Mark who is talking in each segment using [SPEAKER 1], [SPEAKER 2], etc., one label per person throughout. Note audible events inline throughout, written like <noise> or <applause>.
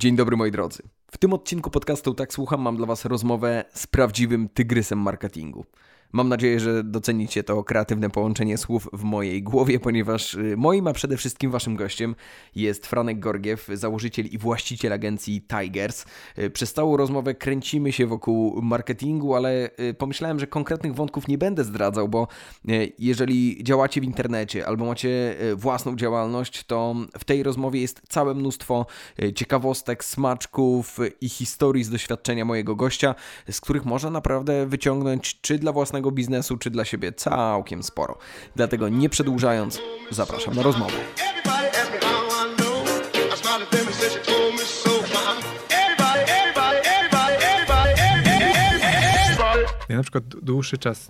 [SPEAKER 1] Dzień dobry moi drodzy. W tym odcinku podcastu Tak Słucham mam dla Was rozmowę z prawdziwym tygrysem marketingu. Mam nadzieję, że docenicie to kreatywne połączenie słów w mojej głowie, ponieważ y, moim, a przede wszystkim waszym gościem jest Franek Gorgiew, założyciel i właściciel agencji Tigers. Y, przez całą rozmowę kręcimy się wokół marketingu, ale y, pomyślałem, że konkretnych wątków nie będę zdradzał, bo jeżeli działacie w internecie albo macie własną działalność, to w tej rozmowie jest całe mnóstwo ciekawostek, smaczków i historii z doświadczenia mojego gościa, z których można naprawdę wyciągnąć czy dla własnego własnego biznesu, czy dla siebie całkiem sporo. Dlatego nie przedłużając, zapraszam na rozmowę.
[SPEAKER 2] Ja na przykład dłuższy czas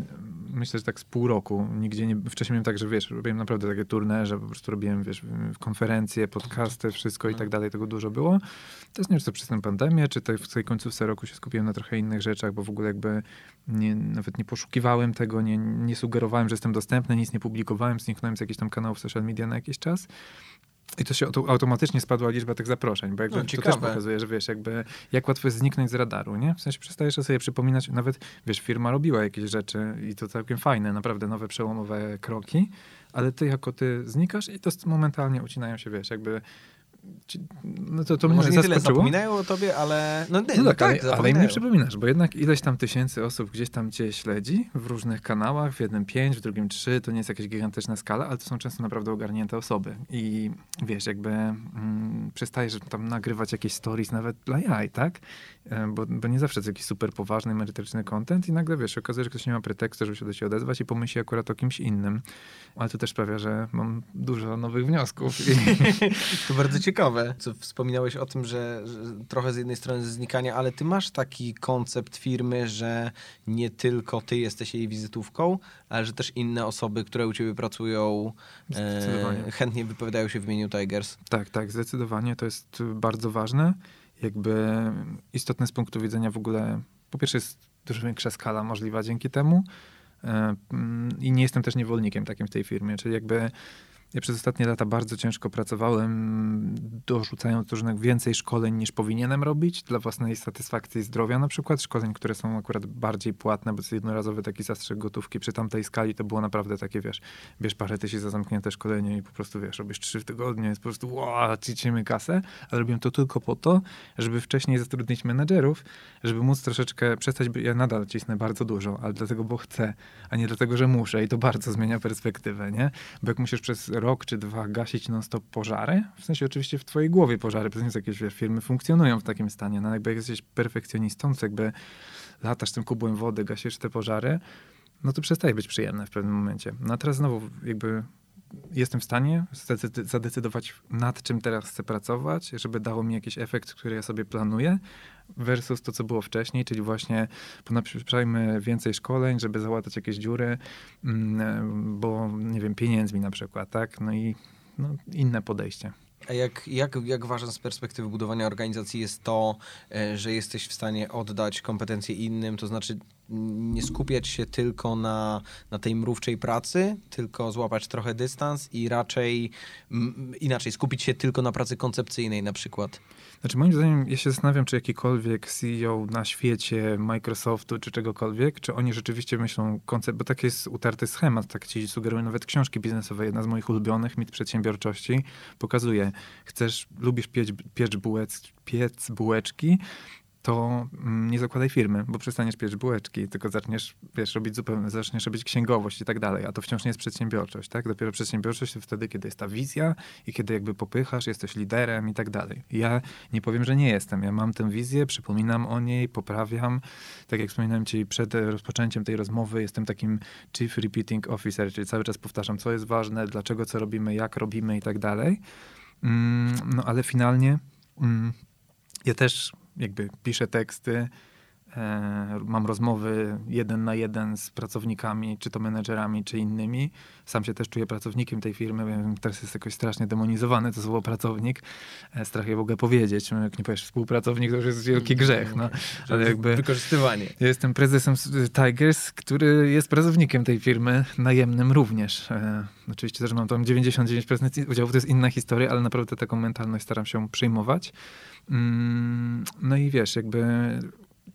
[SPEAKER 2] myślę, że tak z pół roku. Nigdzie nie, wcześniej miałem tak, że wiesz, robiłem naprawdę takie turne, że po prostu robiłem, wiesz, konferencje, podcasty, wszystko i tak dalej, tego dużo było. Teraz nie wiem, czy to przez tę pandemię, czy to w tej końcówce roku się skupiłem na trochę innych rzeczach, bo w ogóle jakby nie, nawet nie poszukiwałem tego, nie, nie sugerowałem, że jestem dostępny, nic nie publikowałem, zniknąłem z jakichś tam kanałów social media na jakiś czas. I to się automatycznie spadła liczba tych zaproszeń, bo jakby no, to też pokazuje, że wiesz, jakby jak łatwo jest zniknąć z radaru, nie? W sensie przestajesz sobie przypominać, nawet wiesz, firma robiła jakieś rzeczy i to całkiem fajne, naprawdę nowe, przełomowe kroki, ale ty jako ty znikasz i to momentalnie ucinają się, wiesz, jakby
[SPEAKER 1] no to, to Może mnie nie tyle zapominają o tobie, ale...
[SPEAKER 2] No, nie, no, no tak, ale, ale im nie przypominasz, bo jednak ileś tam tysięcy osób gdzieś tam cię śledzi w różnych kanałach, w jednym pięć, w drugim trzy, to nie jest jakaś gigantyczna skala, ale to są często naprawdę ogarnięte osoby. I wiesz, jakby mm, przestajesz tam nagrywać jakieś stories nawet dla jaj, tak? E, bo, bo nie zawsze jest jakiś super poważny, merytoryczny content i nagle, wiesz, okazuje się, że ktoś nie ma pretekstu, żeby się do ciebie odezwać i pomyśli akurat o kimś innym. Ale to też sprawia, że mam dużo nowych wniosków. I... <laughs>
[SPEAKER 1] to bardzo ciekawe, co wspominałeś o tym, że, że, trochę z jednej strony znikania, ale ty masz taki koncept firmy, że nie tylko ty jesteś jej wizytówką, ale że też inne osoby, które u ciebie pracują, e, chętnie wypowiadają się w imieniu Tigers.
[SPEAKER 2] Tak, tak, zdecydowanie. To jest bardzo ważne. Jakby istotne z punktu widzenia w ogóle, po pierwsze jest dużo większa skala możliwa dzięki temu, e, mm, i nie jestem też niewolnikiem takim w tej firmie, czyli jakby ja przez ostatnie lata bardzo ciężko pracowałem, dorzucając różnych więcej szkoleń niż powinienem robić dla własnej satysfakcji zdrowia na przykład. Szkoleń, które są akurat bardziej płatne, bo to jednorazowy taki zastrzyk gotówki. Przy tamtej skali to było naprawdę takie, wiesz, bierz parę tysięcy za zamknięte szkolenie i po prostu, wiesz, robisz trzy w tygodniu, jest po prostu wow, ciczymy kasę, ale robiłem to tylko po to, żeby wcześniej zatrudnić menedżerów, żeby móc troszeczkę przestać, ja nadal cisnę bardzo dużo, ale dlatego, bo chcę, a nie dlatego, że muszę i to bardzo zmienia perspektywę, nie? Bo jak musisz przez rok czy dwa gasić non-stop pożary, w sensie oczywiście w twojej głowie pożary, przecież jakieś firmy funkcjonują w takim stanie, no jakby jak jesteś perfekcjonistą, to jakby latasz tym kubłem wody, gasisz te pożary, no to przestaje być przyjemne w pewnym momencie. No a teraz znowu jakby jestem w stanie zadecydować nad czym teraz chcę pracować, żeby dało mi jakiś efekt, który ja sobie planuję, versus to, co było wcześniej, czyli właśnie ponaprzajmy więcej szkoleń, żeby załatać jakieś dziury, mm, bo nie wiem, pieniędzmi na przykład, tak? No i no, inne podejście.
[SPEAKER 1] A jak, jak, jak ważne z perspektywy budowania organizacji jest to, e, że jesteś w stanie oddać kompetencje innym, to znaczy nie skupiać się tylko na, na tej mrówczej pracy, tylko złapać trochę dystans i raczej m, inaczej skupić się tylko na pracy koncepcyjnej na przykład.
[SPEAKER 2] Znaczy moim zdaniem, ja się zastanawiam, czy jakikolwiek CEO na świecie, Microsoftu czy czegokolwiek, czy oni rzeczywiście myślą koncept, bo tak jest utarty schemat, tak ci sugerują nawet książki biznesowe. Jedna z moich ulubionych, mit przedsiębiorczości, pokazuje, chcesz, lubisz piec, piec, bułec, piec bułeczki, to mm, nie zakładaj firmy, bo przestaniesz piec bułeczki, tylko zaczniesz, wiesz, robić zupełnie, zaczniesz robić księgowość i tak dalej, a to wciąż nie jest przedsiębiorczość, tak? Dopiero przedsiębiorczość to wtedy, kiedy jest ta wizja i kiedy jakby popychasz, jesteś liderem i tak dalej. Ja nie powiem, że nie jestem. Ja mam tę wizję, przypominam o niej, poprawiam. Tak jak wspominałem ci przed rozpoczęciem tej rozmowy, jestem takim chief repeating officer, czyli cały czas powtarzam, co jest ważne, dlaczego co robimy, jak robimy i tak dalej. Mm, no ale finalnie mm, ja też jakby piszę teksty, mam rozmowy jeden na jeden z pracownikami, czy to menedżerami, czy innymi. Sam się też czuję pracownikiem tej firmy, wiem, teraz jest jakoś strasznie demonizowany to słowo pracownik. E, strach je w ogóle powiedzieć. Jak nie powiesz współpracownik, to już jest wielki grzech. No.
[SPEAKER 1] Ale jakby
[SPEAKER 2] Wykorzystywanie. Ja jestem prezesem Tigers, który jest pracownikiem tej firmy, najemnym również. E, oczywiście też mam tam 99% udziału, to jest inna historia, ale naprawdę taką mentalność staram się przyjmować. Mm, no i wiesz, jakby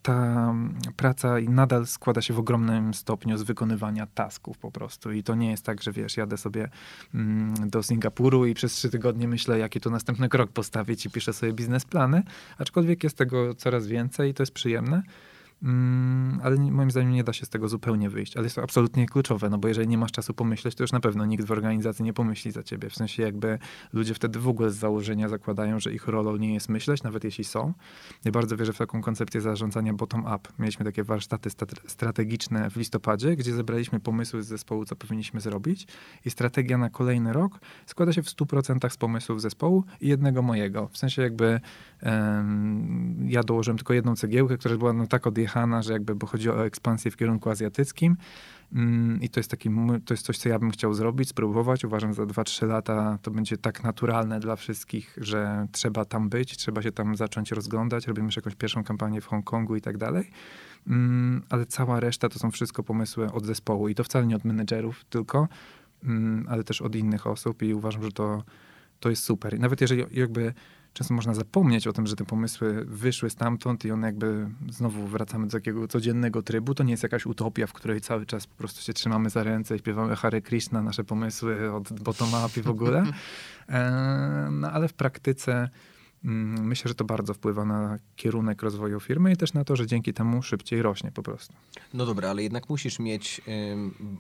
[SPEAKER 2] ta praca nadal składa się w ogromnym stopniu z wykonywania tasków po prostu. I to nie jest tak, że wiesz, jadę sobie mm, do Singapuru i przez trzy tygodnie myślę, jaki to następny krok postawić i piszę sobie biznesplany. Aczkolwiek jest tego coraz więcej i to jest przyjemne. Mm, ale moim zdaniem nie da się z tego zupełnie wyjść. Ale jest to absolutnie kluczowe, no bo jeżeli nie masz czasu pomyśleć, to już na pewno nikt w organizacji nie pomyśli za ciebie. W sensie jakby ludzie wtedy w ogóle z założenia zakładają, że ich rolą nie jest myśleć, nawet jeśli są. Ja bardzo wierzę w taką koncepcję zarządzania bottom-up. Mieliśmy takie warsztaty strategiczne w listopadzie, gdzie zebraliśmy pomysły z zespołu, co powinniśmy zrobić i strategia na kolejny rok składa się w 100% z pomysłów zespołu i jednego mojego. W sensie jakby um, ja dołożyłem tylko jedną cegiełkę, która była no tak odjechana że jakby, bo chodzi o ekspansję w kierunku azjatyckim. Mm, I to jest, taki, to jest coś, co ja bym chciał zrobić, spróbować. Uważam, za 2-3 lata to będzie tak naturalne dla wszystkich, że trzeba tam być, trzeba się tam zacząć rozglądać. Robimy już jakąś pierwszą kampanię w Hongkongu i tak dalej. Mm, ale cała reszta to są wszystko pomysły od zespołu i to wcale nie od menedżerów tylko, mm, ale też od innych osób i uważam, że to, to jest super. I nawet jeżeli jakby często można zapomnieć o tym, że te pomysły wyszły stamtąd i one jakby znowu wracamy do takiego codziennego trybu. To nie jest jakaś utopia, w której cały czas po prostu się trzymamy za ręce i śpiewamy Hare Krishna, nasze pomysły od bottom-up i w ogóle. <laughs> E, no ale w praktyce myślę, że to bardzo wpływa na kierunek rozwoju firmy i też na to, że dzięki temu szybciej rośnie po prostu.
[SPEAKER 1] No dobra, ale jednak musisz mieć,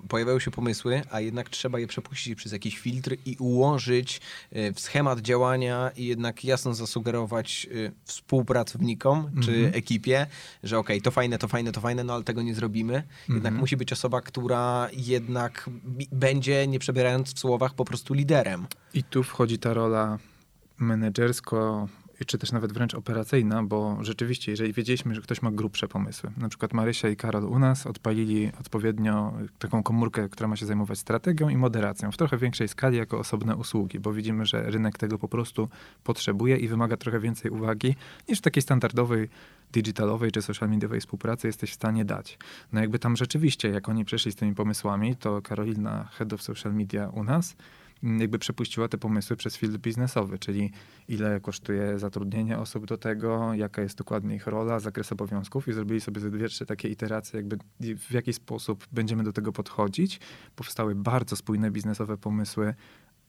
[SPEAKER 1] pojawiają się pomysły, a jednak trzeba je przepuścić przez jakiś filtr i ułożyć y, w schemat działania i jednak jasno zasugerować y, współpracownikom czy mhm. ekipie, że okej, okay, to fajne, to fajne, to fajne, no ale tego nie zrobimy. Jednak mhm. musi być osoba, która jednak będzie, nie przebierając w słowach, po prostu liderem.
[SPEAKER 2] I tu wchodzi ta rola menedżersko, czy też nawet wręcz operacyjna, bo rzeczywiście, jeżeli wiedzieliśmy, że ktoś ma grubsze pomysły, na przykład Marysia i Karol u nas odpalili odpowiednio taką komórkę, która ma się zajmować strategią i moderacją w trochę większej skali jako osobne usługi, bo widzimy, że rynek tego po prostu potrzebuje i wymaga trochę więcej uwagi niż w takiej standardowej digitalowej czy social mediowej współpracy jesteś w stanie dać. No jakby tam rzeczywiście, jak oni przeszli z tymi pomysłami, to Karolina, head of social media u nas, jakby przepuściła te pomysły przez filtr biznesowy, czyli ile kosztuje zatrudnienie osób do tego, jaka jest dokładnie ich rola, zakres obowiązków i zrobili sobie ze dwie, trzy takie iteracje, jakby w jaki sposób będziemy do tego podchodzić. Powstały bardzo spójne biznesowe pomysły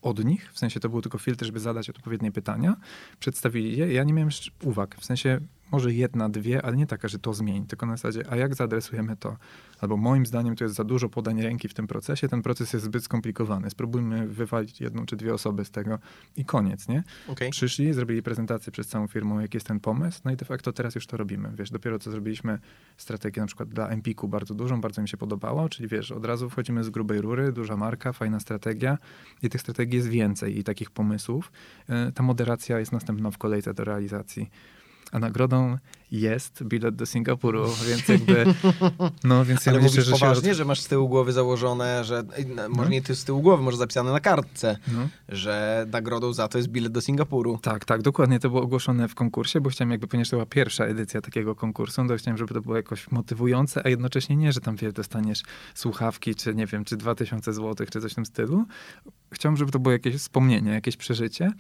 [SPEAKER 2] od nich, w sensie to był tylko filtr, żeby zadać odpowiednie pytania, przedstawili je. Ja nie miałem uwag, w sensie może jedna, dwie, ale nie taka, że to zmieni, tylko na zasadzie, a jak zaadresujemy to? Albo moim zdaniem to jest za dużo podań ręki w tym procesie, ten proces jest zbyt skomplikowany. Spróbujmy wywalić jedną czy dwie osoby z tego i koniec, nie? Okay. Przyszli, zrobili prezentację przez całą firmą, jaki jest ten pomysł, no i de facto teraz już to robimy. Wiesz, dopiero co zrobiliśmy strategię na przykład dla Empiku bardzo dużą, bardzo mi się podobało, czyli wiesz, od razu wchodzimy z grubej rury, duża marka, fajna strategia i tych strategii jest więcej i takich pomysłów. E, ta moderacja jest następna w kolejce do realizacji a nagrodą jest bilet do Singapuru, więc jakby, <laughs> no więc
[SPEAKER 1] ja Ale myślę, że poważnie, od... że masz z tyłu głowy założone, że no. może nie ty z tyłu głowy, może zapisane na kartce, no. że nagrodą za to jest bilet do Singapuru.
[SPEAKER 2] Tak, tak, dokładnie to było ogłoszone w konkursie, bo chciałem jakby, ponieważ to była pierwsza edycja takiego konkursu, to chciałem, żeby to było jakoś motywujące, a jednocześnie nie, że tam wie, dostaniesz słuchawki, czy nie wiem, czy 2000 zł, czy coś w tym stylu. Chciałem, żeby to było jakieś wspomnienie, jakieś przeżycie.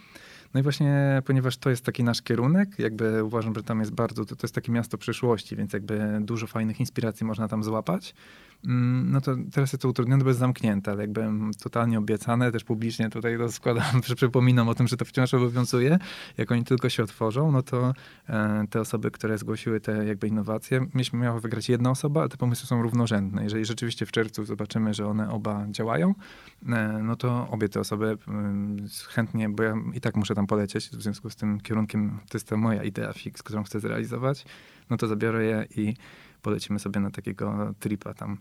[SPEAKER 2] No i właśnie, ponieważ to jest taki nasz kierunek, jakby uważam, że tam jest bardzo, to, to jest takie miasto przyszłości, więc jakby dużo fajnych inspiracji można tam złapać. Mm, no to teraz jest to utrudnione, bo jest zamknięte, ale jakby totalnie obiecane, też publicznie tutaj to składam, <laughs> przypominam o tym, że to wciąż obowiązuje. Jak oni tylko się otworzą, no to e, te osoby, które zgłosiły te jakby innowacje, mieliśmy miało wygrać jedna osoba, a te pomysły są równorzędne. Jeżeli rzeczywiście w czerwcu zobaczymy, że one oba działają, e, no to obie te osoby mm, chętnie, bo ja i tak muszę tam polecieć, w związku z tym kierunkiem, to jest to moja idea fix, którą chcę zrealizować, no to zabiorę je i polecimy sobie na takiego tripa tam.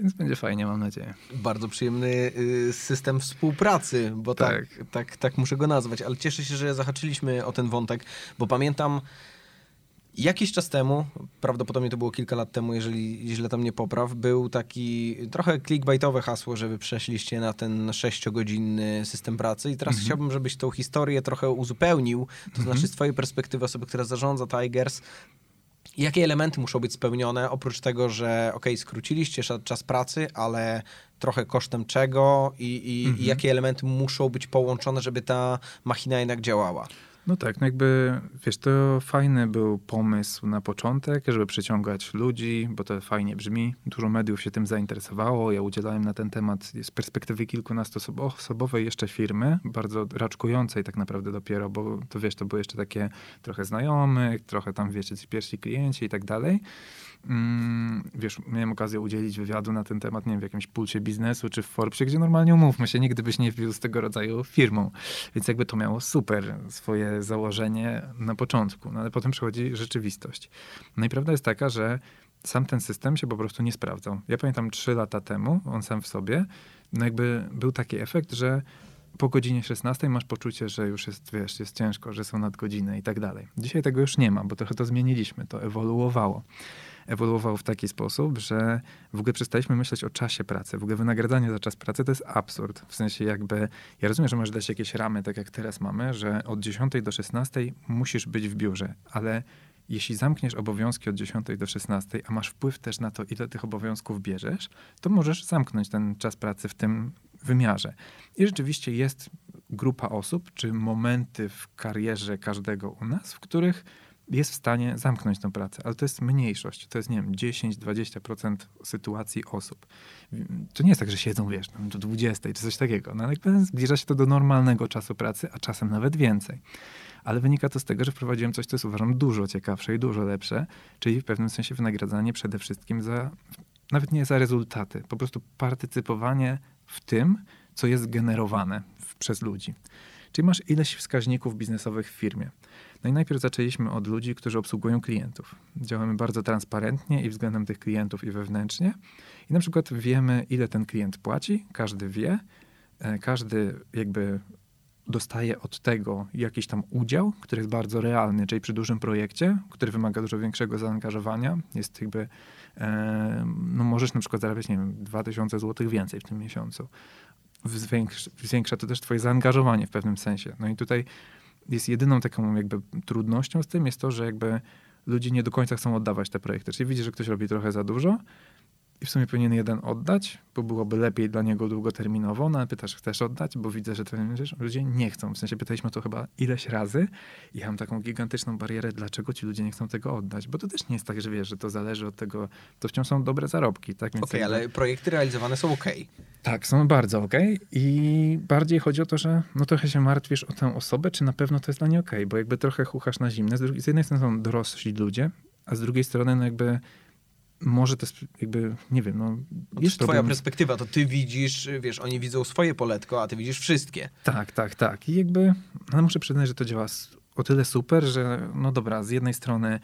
[SPEAKER 2] Więc będzie fajnie, mam nadzieję.
[SPEAKER 1] Bardzo przyjemny y, system współpracy, bo tak. tak. Tak, tak, muszę go nazwać. Ale cieszę się, że zahaczyliśmy o ten wątek, bo pamiętam Jakiś czas temu, prawdopodobnie to było kilka lat temu, jeżeli źle tam nie popraw, był taki trochę clickbaitowe hasło, żeby przeszliście na ten sześciogodzinny system pracy i teraz mhm. chciałbym, żebyś tą historię trochę uzupełnił, to mhm. znaczy z twojej perspektywy osoby, która zarządza Tigers, Jakie elementy muszą być spełnione, oprócz tego, że ok, skróciliście czas pracy, ale trochę kosztem czego i, i, mhm. i jakie elementy muszą być połączone, żeby ta machina jednak działała?
[SPEAKER 2] No tak, no jakby, wiesz, to fajny był pomysł na początek, żeby przyciągać ludzi, bo to fajnie brzmi. Dużo mediów się tym zainteresowało. Ja udzielałem na ten temat z perspektywy kilkunastoosobowej jeszcze firmy, bardzo raczkującej tak naprawdę dopiero, bo to wiesz, to były jeszcze takie trochę znajomych, trochę tam, wiecie, ci pierwsi klienci i tak dalej. Mm, wiesz, miałem okazję udzielić wywiadu na ten temat, nie wiem, w jakimś pulsie biznesu czy w Forbesie, gdzie normalnie umówmy się, nigdy byś nie wbił z tego rodzaju firmą. Więc jakby to miało super swoje założenie na początku, no ale potem przychodzi rzeczywistość. No i prawda jest taka, że sam ten system się po prostu nie sprawdzał. Ja pamiętam trzy lata temu, on sam w sobie, no jakby był taki efekt, że po godzinie 16 masz poczucie, że już jest, wiesz, jest ciężko, że są nadgodziny i tak dalej. Dzisiaj tego już nie ma, bo trochę to zmieniliśmy, to ewoluowało ewoluował w taki sposób, że w ogóle przestaliśmy myśleć o czasie pracy. W ogóle wynagradzanie za czas pracy to jest absurd. W sensie jakby, ja rozumiem, że możesz dać jakieś ramy, tak jak teraz mamy, że od 10 do 16 musisz być w biurze, ale jeśli zamkniesz obowiązki od 10 do 16, a masz wpływ też na to, ile tych obowiązków bierzesz, to możesz zamknąć ten czas pracy w tym wymiarze. I rzeczywiście jest grupa osób, czy momenty w karierze każdego u nas, w których jest w stanie zamknąć tę pracę, ale to jest mniejszość. To jest, nie wiem, 10-20% sytuacji osób. To nie jest tak, że siedzą, wiesz, do 20 czy coś takiego. No, ale zbliża się to do normalnego czasu pracy, a czasem nawet więcej. Ale wynika to z tego, że wprowadziłem coś, co jest uważam dużo ciekawsze i dużo lepsze, czyli w pewnym sensie wynagradzanie przede wszystkim za, nawet nie za rezultaty, po prostu partycypowanie w tym, co jest generowane przez ludzi. Czyli masz ileś wskaźników biznesowych w firmie. No i najpierw zaczęliśmy od ludzi, którzy obsługują klientów. Działamy bardzo transparentnie i względem tych klientów i wewnętrznie. I na przykład wiemy, ile ten klient płaci, każdy wie, e, każdy jakby dostaje od tego jakiś tam udział, który jest bardzo realny, czyli przy dużym projekcie, który wymaga dużo większego zaangażowania, jest jakby, e, no możesz na przykład zarabiać, nie wiem, 2000 zł więcej w tym miesiącu. Zwiększa, zwiększa to też twoje zaangażowanie w pewnym sensie. No i tutaj jest jedyną taką jakby trudnością z tym jest to, że jakby ludzie nie do końca chcą oddawać te projekty. Czyli widzisz, że ktoś robi trochę za dużo, i w sumie powinien jeden oddać, bo byłoby lepiej dla niego długoterminowo, no ale pytasz, chcesz oddać? Bo widzę, że to ludzie nie chcą. W sensie pytaliśmy to chyba ileś razy i ja mam taką gigantyczną barierę, dlaczego ci ludzie nie chcą tego oddać. Bo to też nie jest tak, że wiesz, że to zależy od tego, to wciąż są dobre zarobki. Tak?
[SPEAKER 1] Okej, okay, jakby... ale projekty realizowane są ok.
[SPEAKER 2] Tak, są bardzo ok. I bardziej chodzi o to, że no trochę się martwisz o tę osobę, czy na pewno to jest dla niej ok, bo jakby trochę chuchasz na zimne. Z, drugiej, z jednej strony są dorośli ludzie, a z drugiej strony no jakby może to jakby, nie wiem, no
[SPEAKER 1] jest Twoja perspektywa, to ty widzisz, wiesz, oni widzą swoje poletko, a ty widzisz wszystkie.
[SPEAKER 2] Tak, tak, tak. I jakby, no muszę przyznać, że to działa o tyle super, że no dobra, z jednej strony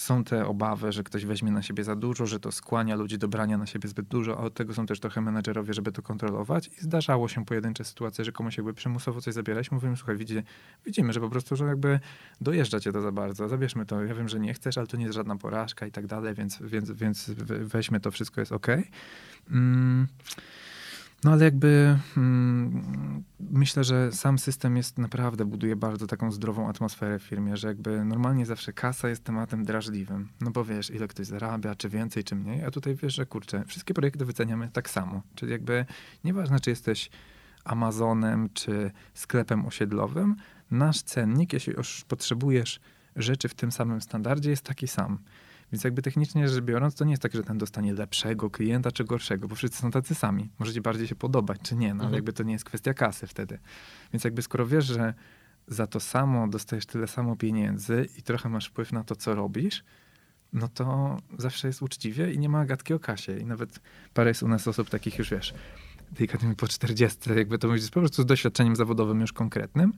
[SPEAKER 2] są te obawy, że ktoś weźmie na siebie za dużo, że to skłania ludzi do brania na siebie zbyt dużo, a od tego są też trochę menedżerowie, żeby to kontrolować. I zdarzało się pojedyncze sytuacje, że komuś jakby przymusowo coś zabierać. Mówimy, słuchaj, widzi, widzimy, że po prostu, że jakby dojeżdża cię to za bardzo, zabierzmy to. Ja wiem, że nie chcesz, ale to nie jest żadna porażka i tak dalej, więc, więc, więc weźmy to, wszystko jest ok. Mm. No ale jakby mm, myślę, że sam system jest naprawdę, buduje bardzo taką zdrową atmosferę w firmie, że jakby normalnie zawsze kasa jest tematem drażliwym. No bo wiesz, ile ktoś zarabia, czy więcej, czy mniej, a tutaj wiesz, że kurczę, wszystkie projekty wyceniamy tak samo. Czyli jakby nieważne, czy jesteś Amazonem, czy sklepem osiedlowym, nasz cennik, jeśli już potrzebujesz rzeczy w tym samym standardzie, jest taki sam. Więc jakby technicznie rzecz biorąc, to nie jest tak, że ten dostanie lepszego klienta czy gorszego, bo wszyscy są tacy sami. Możecie bardziej się podobać, czy nie, no mhm. ale jakby to nie jest kwestia kasy wtedy. Więc jakby skoro wiesz, że za to samo dostajesz tyle samo pieniędzy i trochę masz wpływ na to, co robisz, no to zawsze jest uczciwie i nie ma gadki o kasie. I nawet parę jest u nas osób takich już, wiesz, delikatnie po 40, jakby to mówić, po prostu z doświadczeniem zawodowym już konkretnym,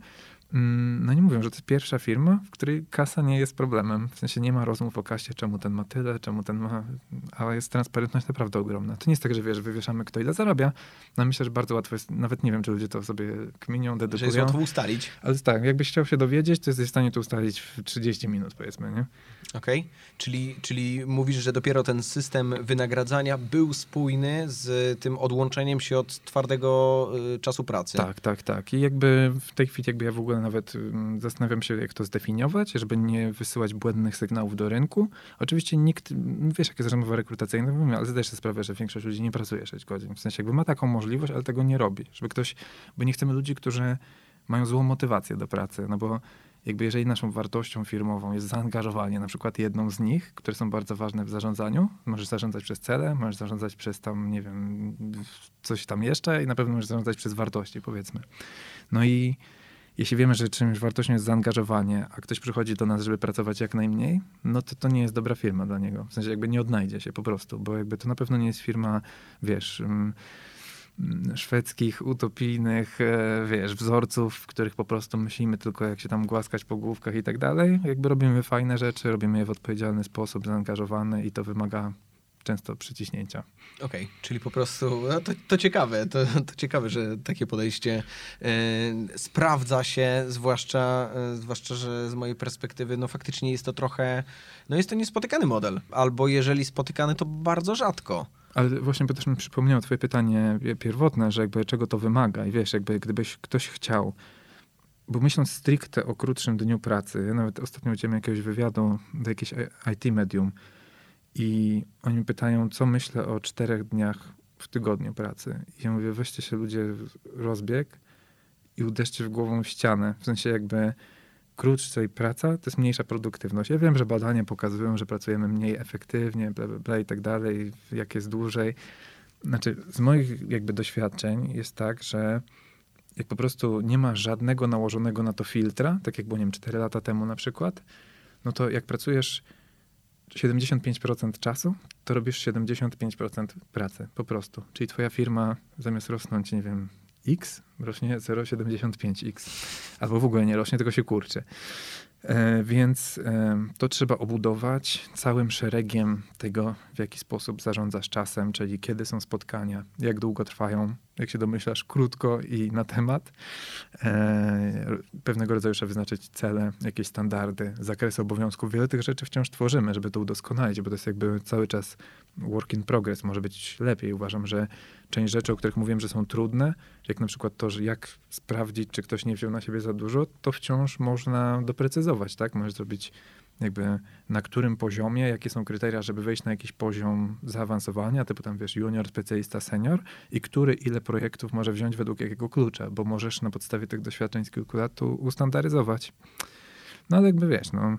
[SPEAKER 2] no nie mówią, że to jest pierwsza firma, w której kasa nie jest problemem. W sensie nie ma rozmów o kasie, czemu ten ma tyle, czemu ten ma... Ale jest transparentność naprawdę ogromna. To nie jest tak, że wiesz, wywieszamy kto ile zarabia. No myślę, że bardzo łatwo jest, nawet nie wiem, czy ludzie to sobie kminią, dedukują. Że
[SPEAKER 1] jest łatwo ustalić.
[SPEAKER 2] Ale tak, jakbyś chciał się dowiedzieć, to jesteś w stanie to ustalić w 30 minut, powiedzmy, nie?
[SPEAKER 1] Okej, okay. czyli, czyli mówisz, że dopiero ten system wynagradzania był spójny z tym odłączeniem się od twardego y, czasu pracy.
[SPEAKER 2] Tak, tak, tak. I jakby w tej chwili jakby ja w ogóle nawet mm, zastanawiam się, jak to zdefiniować, żeby nie wysyłać błędnych sygnałów do rynku. Oczywiście nikt, wiesz, jakie jest rozmowa rekrutacyjna, ale zdajesz sobie sprawę, że większość ludzi nie pracuje 6 godzin. W sensie jakby ma taką możliwość, ale tego nie robi. Żeby ktoś, bo nie chcemy ludzi, którzy mają złą motywację do pracy, no bo jakby jeżeli naszą wartością firmową jest zaangażowanie, na przykład jedną z nich, które są bardzo ważne w zarządzaniu, możesz zarządzać przez cele, możesz zarządzać przez tam, nie wiem, coś tam jeszcze i na pewno możesz zarządzać przez wartości, powiedzmy. No i jeśli wiemy, że czymś wartością jest zaangażowanie, a ktoś przychodzi do nas, żeby pracować jak najmniej, no to to nie jest dobra firma dla niego. W sensie jakby nie odnajdzie się po prostu, bo jakby to na pewno nie jest firma, wiesz... Mm, szwedzkich, utopijnych, e, wiesz, wzorców, w których po prostu myślimy tylko jak się tam głaskać po główkach i tak dalej. Jakby robimy fajne rzeczy, robimy je w odpowiedzialny sposób, zaangażowany i to wymaga często przyciśnięcia.
[SPEAKER 1] Okej, okay, czyli po prostu, no to, to ciekawe, to, to ciekawe, że takie podejście e, sprawdza się, zwłaszcza, e, zwłaszcza, że z mojej perspektywy, no faktycznie jest to trochę, no jest to niespotykany model, albo jeżeli spotykany, to bardzo rzadko.
[SPEAKER 2] Ale właśnie też mi przypomniało twoje pytanie pierwotne, że jakby czego to wymaga i wiesz, jakby gdybyś ktoś chciał, bo myśląc stricte o krótszym dniu pracy, ja nawet ostatnio udzieliłem jakiegoś wywiadu do jakiegoś IT medium i oni pytają, co myślę o czterech dniach w tygodniu pracy. I ja mówię, weźcie się ludzie rozbieg i uderzcie w głową w ścianę. W sensie jakby krótsza praca, to jest mniejsza produktywność. Ja wiem, że badania pokazują, że pracujemy mniej efektywnie, bla, bla, bla i tak dalej, jak jest dłużej. Znaczy, z moich jakby doświadczeń jest tak, że jak po prostu nie ma żadnego nałożonego na to filtra, tak jak było, nie wiem, 4 lata temu na przykład, no to jak pracujesz 75% czasu, to robisz 75% pracy, po prostu. Czyli twoja firma zamiast rosnąć, nie wiem, X rośnie 0,75X. Albo w ogóle nie rośnie, tylko się kurczy. E, więc e, to trzeba obudować całym szeregiem tego, w jaki sposób zarządzasz czasem, czyli kiedy są spotkania, jak długo trwają, jak się domyślasz, krótko i na temat. E, pewnego rodzaju trzeba wyznaczyć cele, jakieś standardy, zakresy obowiązków. Wiele tych rzeczy wciąż tworzymy, żeby to udoskonalić, bo to jest jakby cały czas work in progress. Może być lepiej. Uważam, że część rzeczy, o których mówiłem, że są trudne, jak na przykład to, że jak sprawdzić, czy ktoś nie wziął na siebie za dużo, to wciąż można doprecyzować, tak? Możesz zrobić jakby na którym poziomie, jakie są kryteria, żeby wejść na jakiś poziom zaawansowania, typu tam wiesz, junior, specjalista, senior i który ile projektów może wziąć według jakiego klucza, bo możesz na podstawie tych doświadczeń z kilku lat tu ustandaryzować. No ale jakby wiesz, no,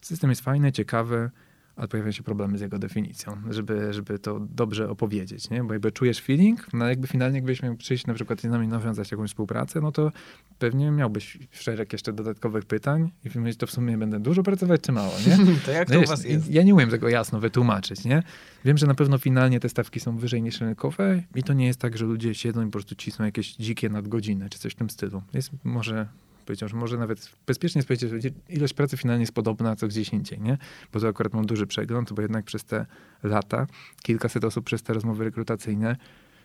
[SPEAKER 2] system jest fajny, ciekawy, ale pojawiają się problemy z jego definicją, żeby, żeby to dobrze opowiedzieć, nie? Bo jakby czujesz feeling, no jakby finalnie jakbyś miał przyjść na przykład z nami nawiązać jakąś współpracę, no to pewnie miałbyś szereg jeszcze dodatkowych pytań i myślisz, to w sumie będę dużo pracować, czy mało, nie? <laughs>
[SPEAKER 1] to jak no to u was jest?
[SPEAKER 2] Ja nie umiem tego jasno wytłumaczyć, nie? Wiem, że na pewno finalnie te stawki są wyżej niż rynkowe i to nie jest tak, że ludzie siedzą i po prostu cisną jakieś dzikie nadgodziny, czy coś w tym stylu. Jest może powiedział, że może nawet bezpiecznie powiedzieć, że ilość pracy finalnie jest podobna co gdzieś indziej, nie? Bo to akurat mam duży przegląd, bo jednak przez te lata kilkaset osób przez te rozmowy rekrutacyjne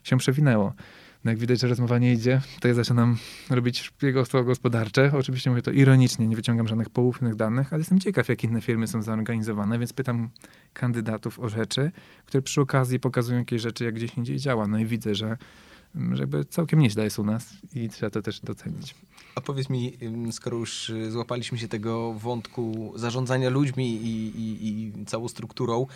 [SPEAKER 2] się przewinęło. No jak widać, że rozmowa nie idzie, to ja zaczynam robić szpiegostwo gospodarcze. Oczywiście mówię to ironicznie, nie wyciągam żadnych poufnych danych, ale jestem ciekaw, jak inne firmy są zorganizowane, więc pytam kandydatów o rzeczy, które przy okazji pokazują jakieś rzeczy, jak gdzieś indziej działa. No i widzę, że że jakby całkiem nieźle jest u nas i trzeba to też docenić.
[SPEAKER 1] A powiedz mi, skoro już y, złapaliśmy się tego wątku zarządzania ludźmi i, i, i całą strukturą,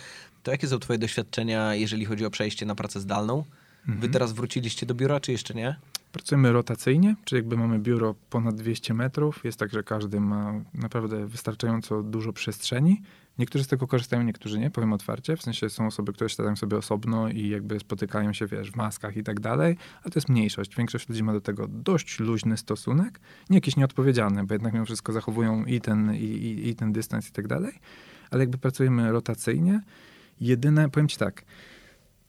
[SPEAKER 1] to jakie są twoje doświadczenia, jeżeli chodzi o przejście na pracę zdalną? Mhm. Wy teraz wróciliście do biura, czy jeszcze nie?
[SPEAKER 2] Pracujemy rotacyjnie, czyli jakby mamy biuro ponad 200 metrów. Jest tak, że każdy ma naprawdę wystarczająco dużo przestrzeni. Niektórzy z tego korzystają, niektórzy nie, powiem otwarcie. W sensie są osoby, które siadają sobie osobno i jakby spotykają się, wiesz, w maskach i tak dalej, ale to jest mniejszość. Większość ludzi ma do tego dość luźny stosunek, nie jakiś nieodpowiedzialny, bo jednak mimo wszystko zachowują i ten, i, i, i ten dystans i tak dalej, ale jakby pracujemy rotacyjnie. Jedyne, powiem ci tak,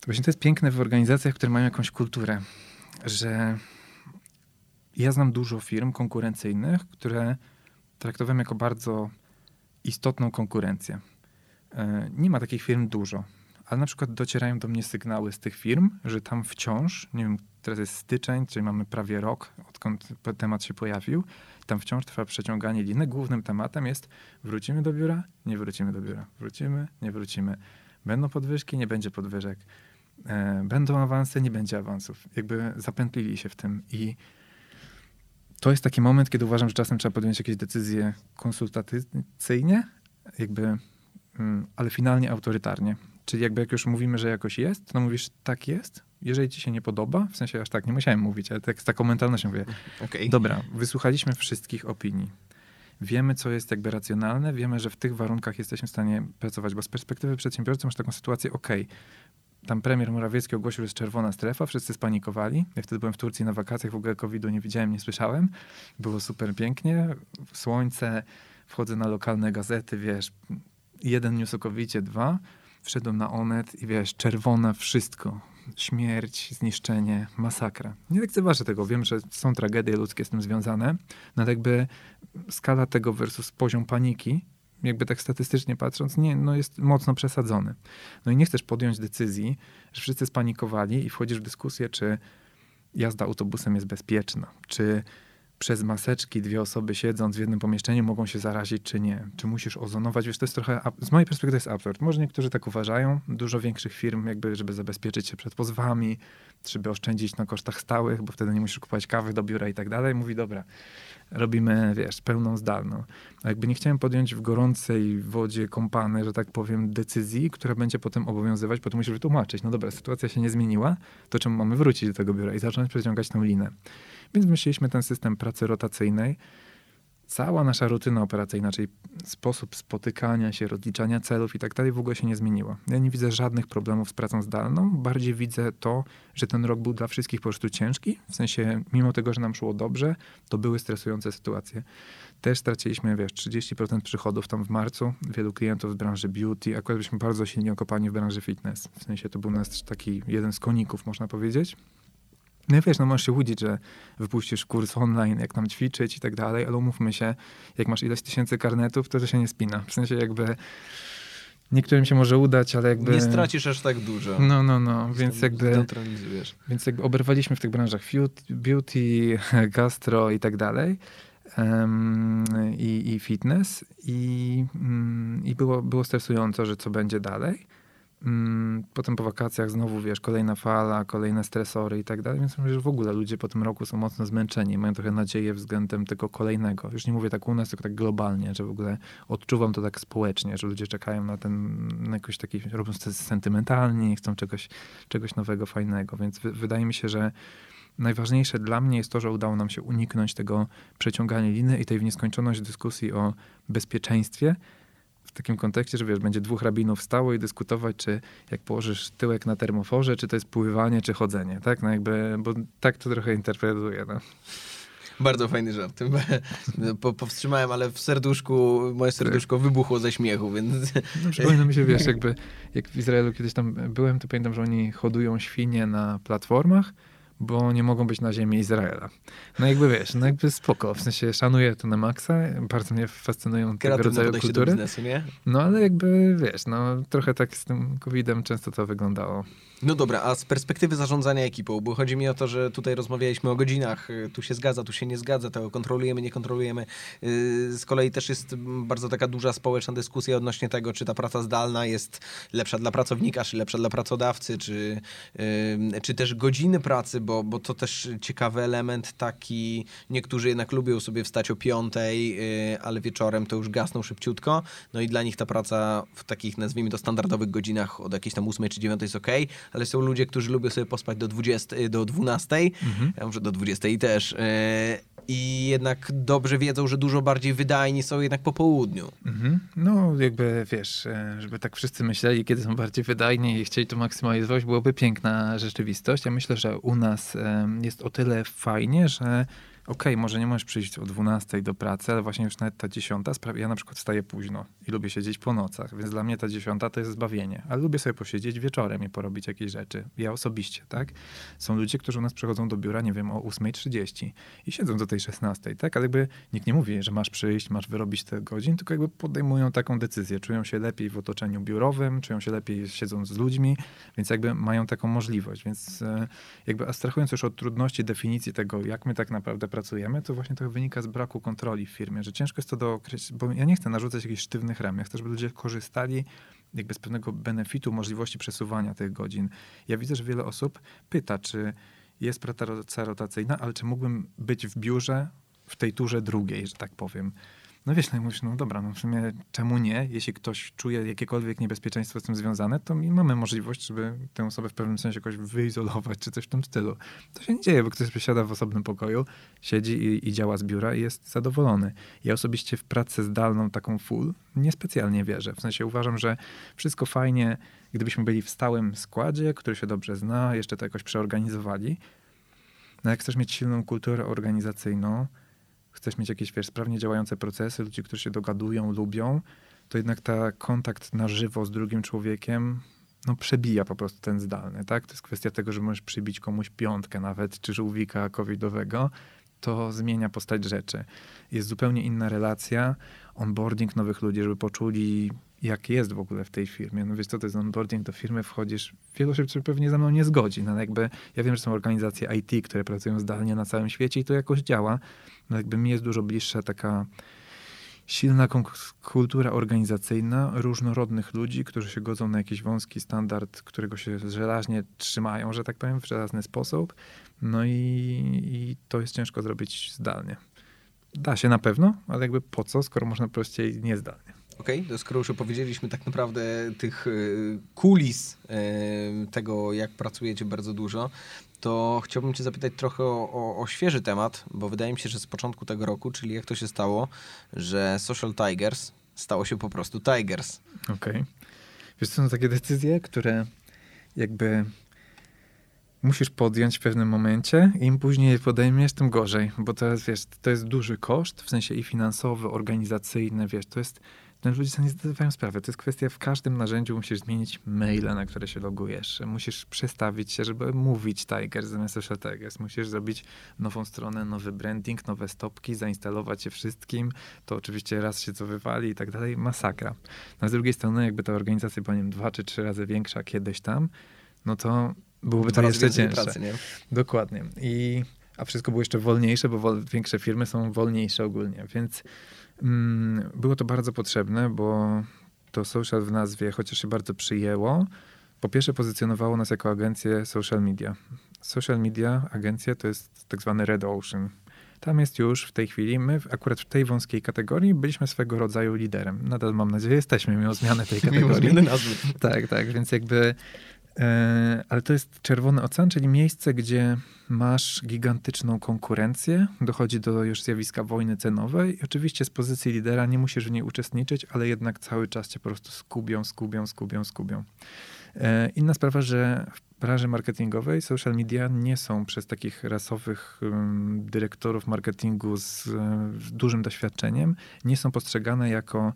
[SPEAKER 2] właśnie to jest piękne w organizacjach, które mają jakąś kulturę, że ja znam dużo firm konkurencyjnych, które traktowałem jako bardzo istotną konkurencję. E, nie ma takich firm dużo, ale na przykład docierają do mnie sygnały z tych firm, że tam wciąż, nie wiem, teraz jest styczeń, czyli mamy prawie rok, odkąd temat się pojawił, tam wciąż trwa przeciąganie liny. Głównym tematem jest wrócimy do biura, nie wrócimy do biura, wrócimy, nie wrócimy. Będą podwyżki, nie będzie podwyżek. E, będą awanse, nie będzie awansów. Jakby zapętlili się w tym i to jest taki moment, kiedy uważam, że czasem trzeba podjąć jakieś decyzje konsultacyjnie, jakby, mm, ale finalnie autorytarnie. Czyli jakby jak już mówimy, że jakoś jest, to mówisz tak jest, jeżeli ci się nie podoba, w sensie aż tak, nie musiałem mówić, ale tak z taką mentalnością mówię, okay. dobra, wysłuchaliśmy wszystkich opinii. Wiemy, co jest jakby racjonalne, wiemy, że w tych warunkach jesteśmy w stanie pracować, bo z perspektywy przedsiębiorcy masz taką sytuację, ok, tam premier Morawiecki ogłosił, że jest czerwona strefa, wszyscy spanikowali. Ja wtedy byłem w Turcji na wakacjach, w ogóle COVID-u nie widziałem, nie słyszałem. Było super pięknie, słońce, wchodzę na lokalne gazety, wiesz, jeden news dwa, wszedłem na Onet i wiesz, czerwone wszystko. Śmierć, zniszczenie, masakra. Nie lekceważę tego, wiem, że są tragedie ludzkie z tym związane, no ale jakby skala tego versus poziom paniki jakby tak statystycznie patrząc, nie, no jest mocno przesadzony. No i nie chcesz podjąć decyzji, że wszyscy spanikowali i wchodzisz w dyskusję, czy jazda autobusem jest bezpieczna, czy przez maseczki dwie osoby siedząc w jednym pomieszczeniu mogą się zarazić, czy nie. Czy musisz ozonować? Wiesz, to jest trochę, z mojej perspektywy jest absurd. Może niektórzy tak uważają, dużo większych firm jakby, żeby zabezpieczyć się przed pozwami, żeby oszczędzić na kosztach stałych, bo wtedy nie musisz kupować kawy do biura i tak dalej. Mówi, dobra, robimy, wiesz, pełną zdalną. A jakby nie chciałem podjąć w gorącej wodzie kąpany, że tak powiem, decyzji, która będzie potem obowiązywać, potem musisz wytłumaczyć, no dobra, sytuacja się nie zmieniła, to czemu mamy wrócić do tego biura i zacząć przeciągać tą linę. Więc myśleliśmy ten system pracy rotacyjnej, cała nasza rutyna operacyjna, czyli sposób spotykania się, rozliczania celów i tak dalej, w ogóle się nie zmieniła. Ja nie widzę żadnych problemów z pracą zdalną. Bardziej widzę to, że ten rok był dla wszystkich po prostu ciężki. W sensie, mimo tego, że nam szło dobrze, to były stresujące sytuacje. Też straciliśmy, wiesz, 30% przychodów tam w marcu. Wielu klientów z branży beauty. Akurat byliśmy bardzo silnie okopani w branży fitness. W sensie, to był nasz taki jeden z koników, można powiedzieć. No wiesz, no możesz się łudzić, że wypuścisz kurs online, jak tam ćwiczyć i tak dalej, ale umówmy się, jak masz ileś tysięcy karnetów, to to się nie spina. W sensie jakby niektórym się może udać, ale jakby...
[SPEAKER 1] Nie stracisz aż tak dużo.
[SPEAKER 2] No, no, no, więc jakby... Więc jakby oberwaliśmy w tych branżach beauty, <laughs> gastro i tak dalej. Um, i, i fitness i, um, i było, było stresująco, że co będzie dalej. Mm, potem po wakacjach znowu, wiesz, kolejna fala, kolejne stresory i tak dalej, więc myślę, że w ogóle ludzie po tym roku są mocno zmęczeni, mają trochę nadzieję względem tego kolejnego. Już nie mówię tak u nas, tylko tak globalnie, że w ogóle odczuwam to tak społecznie, że ludzie czekają na ten, na jakoś taki, robią to sentymentalnie, chcą czegoś, czegoś nowego, fajnego, więc wydaje mi się, że najważniejsze dla mnie jest to, że udało nam się uniknąć tego przeciągania liny i tej w nieskończoność dyskusji o bezpieczeństwie, takim kontekście, że wiesz, będzie dwóch rabinów stało i dyskutować, czy jak położysz tyłek na termoforze, czy to jest pływanie, czy chodzenie, tak? No jakby, bo tak to trochę interpretuję, no.
[SPEAKER 1] Bardzo fajny żart. <laughs> Po, powstrzymałem, ale w serduszku, moje serduszko wybuchło ze śmiechu, więc...
[SPEAKER 2] No, przypomina mi się, wiesz, jakby jak w Izraelu kiedyś tam byłem, to pamiętam, że oni hodują świnie na platformach bo nie mogą być na ziemi Izraela. No jakby wiesz, no jakby spoko, w sensie szanuję to na maksa, bardzo mnie fascynują tego rodzaju kultury.
[SPEAKER 1] Biznesu?
[SPEAKER 2] No ale jakby wiesz, no trochę tak z tym COVID-em często to wyglądało.
[SPEAKER 1] No dobra, a z perspektywy zarządzania ekipą, bo chodzi mi o to, że tutaj rozmawialiśmy o godzinach, y, tu się zgadza, tu się nie zgadza, to kontrolujemy, nie kontrolujemy. Y, z kolei też jest bardzo taka duża społeczna dyskusja odnośnie tego, czy ta praca zdalna jest lepsza dla pracownika, czy lepsza dla pracodawcy, czy, y, czy też godziny pracy, bo, bo to też ciekawy element taki, niektórzy jednak lubią sobie wstać o piątej, ale wieczorem to już gasną szybciutko, no i dla nich ta praca w takich, nazwijmy to, standardowych godzinach od jakiejś tam ósmej czy dziewiątej jest ok, ale są ludzie, którzy lubią sobie pospać do 20, do 12, mhm. ja może do 20 też. E, I jednak dobrze wiedzą, że dużo bardziej wydajni są jednak po południu. Mhm.
[SPEAKER 2] No, jakby wiesz, e, żeby tak wszyscy myśleli, kiedy są bardziej wydajni i chcieli to maksymalizować, byłoby piękna rzeczywistość. Ja myślę, że u nas jest o tyle fajnie, że okay, może nie możesz przyjść o 12 do pracy, ale właśnie już nawet ta 10 sprawia, ja na przykład wstaję późno i lubię siedzieć po nocach, więc dla mnie ta 10 to jest zbawienie, ale lubię sobie posiedzieć wieczorem i porobić jakieś rzeczy. Ja osobiście, tak? Są ludzie, którzy u nas przychodzą do biura, nie wiem, o 8.30 i siedzą do tej 16, tak? Ale jakby nikt nie mówi, że masz przyjść, masz wyrobić te godzin, tylko jakby podejmują taką decyzję. Czują się lepiej w otoczeniu biurowym, czują się lepiej siedząc z ludźmi, więc jakby mają taką możliwość, więc e, jakby abstrahując już od trudności definicji tego, jak my tak naprawdę pracujemy, to właśnie to wynika z braku kontroli w firmie, że ciężko jest to dookreślić, bo ja nie chcę narzucać jakichś sztywnych ram, ja chcę, żeby ludzie korzystali jakby z pewnego benefitu, możliwości przesuwania tych godzin. Ja widzę, że wiele osób pyta, czy jest praca rotacyjna, ale czy mógłbym być w biurze w tej turze drugiej, że tak powiem. No wiesz, no mówisz, no dobra, no w sumie czemu nie? Jeśli ktoś czuje jakiekolwiek niebezpieczeństwo z tym związane, to mamy możliwość, żeby tę osobę w pewnym sensie jakoś wyizolować, czy coś w tym stylu. To się nie dzieje, bo ktoś posiada w osobnym pokoju, siedzi i, i działa z biura i jest zadowolony. Ja osobiście w pracę zdalną, taką full, niespecjalnie wierzę. W sensie uważam, że wszystko fajnie, gdybyśmy byli w stałym składzie, który się dobrze zna, jeszcze to jakoś przeorganizowali. No jak chcesz mieć silną kulturę organizacyjną, chcesz mieć jakieś, wiesz, sprawnie działające procesy, ludzi, którzy się dogadują, lubią, to jednak ta kontakt na żywo z drugim człowiekiem no, przebija po prostu ten zdalny, tak? To jest kwestia tego, że możesz przybić komuś piątkę nawet, czy żółwika covidowego, to zmienia postać rzeczy. Jest zupełnie inna relacja, onboarding nowych ludzi, żeby poczuli, jak jest w ogóle w tej firmie. No wiesz, co to jest onboarding do firmy, wchodzisz, wielu osób się pewnie ze mną nie zgodzi, no jakby, ja wiem, że są organizacje IT, które pracują zdalnie na całym świecie i to jakoś działa, no jakby mi jest dużo bliższa taka silna kultura organizacyjna różnorodnych ludzi, którzy się godzą na jakiś wąski standard, którego się żelaźnie trzymają, że tak powiem, w żelazny sposób. No i, i to jest ciężko zrobić zdalnie. Da się na pewno, ale jakby po co, skoro można prościej niezdalnie.
[SPEAKER 1] Okej, okay, to skoro już opowiedzieliśmy tak naprawdę tych y, kulis y, tego, jak pracujecie bardzo dużo, to chciałbym Cię zapytać trochę o, o, świeży temat, bo wydaje mi się, że z początku tego roku, czyli jak to się stało, że Social Tigers stało się po prostu Tigers.
[SPEAKER 2] Okej. Okay. Wiesz, to są takie decyzje, które jakby musisz podjąć w pewnym momencie, im później je podejmiesz, tym gorzej, bo teraz wiesz, to jest duży koszt, w sensie i finansowy, organizacyjny, wiesz, to jest ludzie sobie nie zdawają sprawy. To jest kwestia, w każdym narzędziu musisz zmienić maile, na które się logujesz. Musisz przestawić się, żeby mówić Tiger zamiast Social Tigers. Musisz zrobić nową stronę, nowy branding, nowe stopki, zainstalować je wszystkim. To oczywiście raz się co wywali i tak dalej. Masakra. No, z drugiej strony, jakby ta organizacja była, nie wiem, dwa czy trzy razy większa kiedyś tam, no to byłoby to jeszcze cięższe. Pracy, nie? Dokładnie. I, a wszystko było jeszcze wolniejsze, bo większe firmy są wolniejsze ogólnie, więc było to bardzo potrzebne, bo to social w nazwie, chociaż się bardzo przyjęło, po pierwsze pozycjonowało nas jako agencję social media. Social media, agencja to jest tak zwany red ocean. Tam jest już w tej chwili, my akurat w tej wąskiej kategorii byliśmy swego rodzaju liderem. Nadal mam nadzieję, jesteśmy mimo zmiany tej <laughs> kategorii. Mimo zmiany
[SPEAKER 1] nazwy.
[SPEAKER 2] Tak, tak, więc jakby ale to jest Czerwony Ocean, czyli miejsce, gdzie masz gigantyczną konkurencję, dochodzi do już zjawiska wojny cenowej. I oczywiście z pozycji lidera nie musisz w niej uczestniczyć, ale jednak cały czas cię po prostu skubią, skubią, skubią, skubią. E, inna sprawa, że w branży marketingowej social media nie są przez takich rasowych dyrektorów marketingu z dużym doświadczeniem, nie są postrzegane jako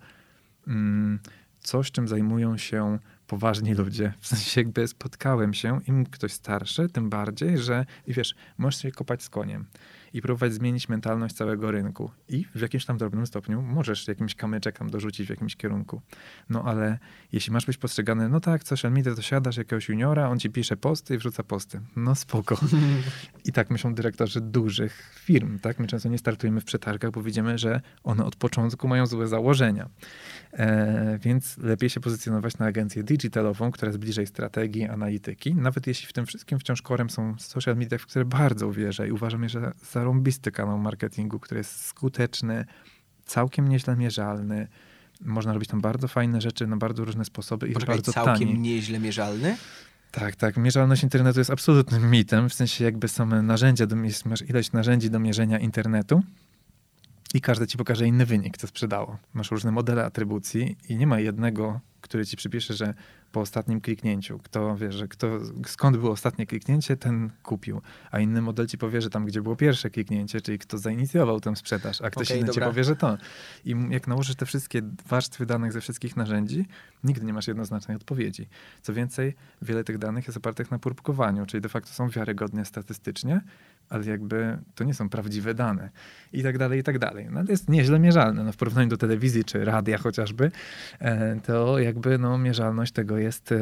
[SPEAKER 2] coś, czym zajmują się poważni ludzie. W sensie jakby spotkałem się, im ktoś starszy, tym bardziej, że i wiesz, możesz się kopać z koniem i próbować zmienić mentalność całego rynku. I w jakimś tam drobnym stopniu możesz jakimś kamyczek tam dorzucić w jakimś kierunku. No ale jeśli masz być postrzegany, no tak, social media, to siadasz jakiegoś juniora, on ci pisze posty i wrzuca posty. No spoko. <laughs> I tak myślą dyrektorzy dużych firm, tak? My często nie startujemy w przetargach, bo widzimy, że one od początku mają złe założenia. E, więc lepiej się pozycjonować na agencję digitalową, która jest bliżej strategii, analityki. Nawet jeśli w tym wszystkim wciąż korem są social media, w które bardzo uwierzę i uważam że za zarąbisty kanał marketingu, który jest skuteczny, całkiem nieźle mierzalny. Można robić tam bardzo fajne rzeczy na bardzo różne sposoby i
[SPEAKER 1] Poczekaj,
[SPEAKER 2] bardzo
[SPEAKER 1] całkiem
[SPEAKER 2] tani.
[SPEAKER 1] nieźle mierzalny?
[SPEAKER 2] Tak, tak. Mierzalność internetu jest absolutnym mitem, w sensie jakby same narzędzia, do, masz ilość narzędzi do mierzenia internetu i każde ci pokaże inny wynik, co sprzedało. Masz różne modele atrybucji i nie ma jednego, który ci przypisze, że po ostatnim kliknięciu. Kto wie, że kto, skąd było ostatnie kliknięcie, ten kupił. A inny model ci powie, że tam, gdzie było pierwsze kliknięcie, czyli kto zainicjował tę sprzedaż, a ktoś okay, inny dobra. ci powie, że to. I jak nałożysz te wszystkie warstwy danych ze wszystkich narzędzi, nigdy nie masz jednoznacznej odpowiedzi. Co więcej, wiele tych danych jest opartych na próbkowaniu, czyli de facto są wiarygodne statystycznie, ale jakby to nie są prawdziwe dane i tak dalej, i tak dalej. No to jest nieźle mierzalne. No, w porównaniu do telewizji czy radia chociażby, e, to jakby no, mierzalność tego jest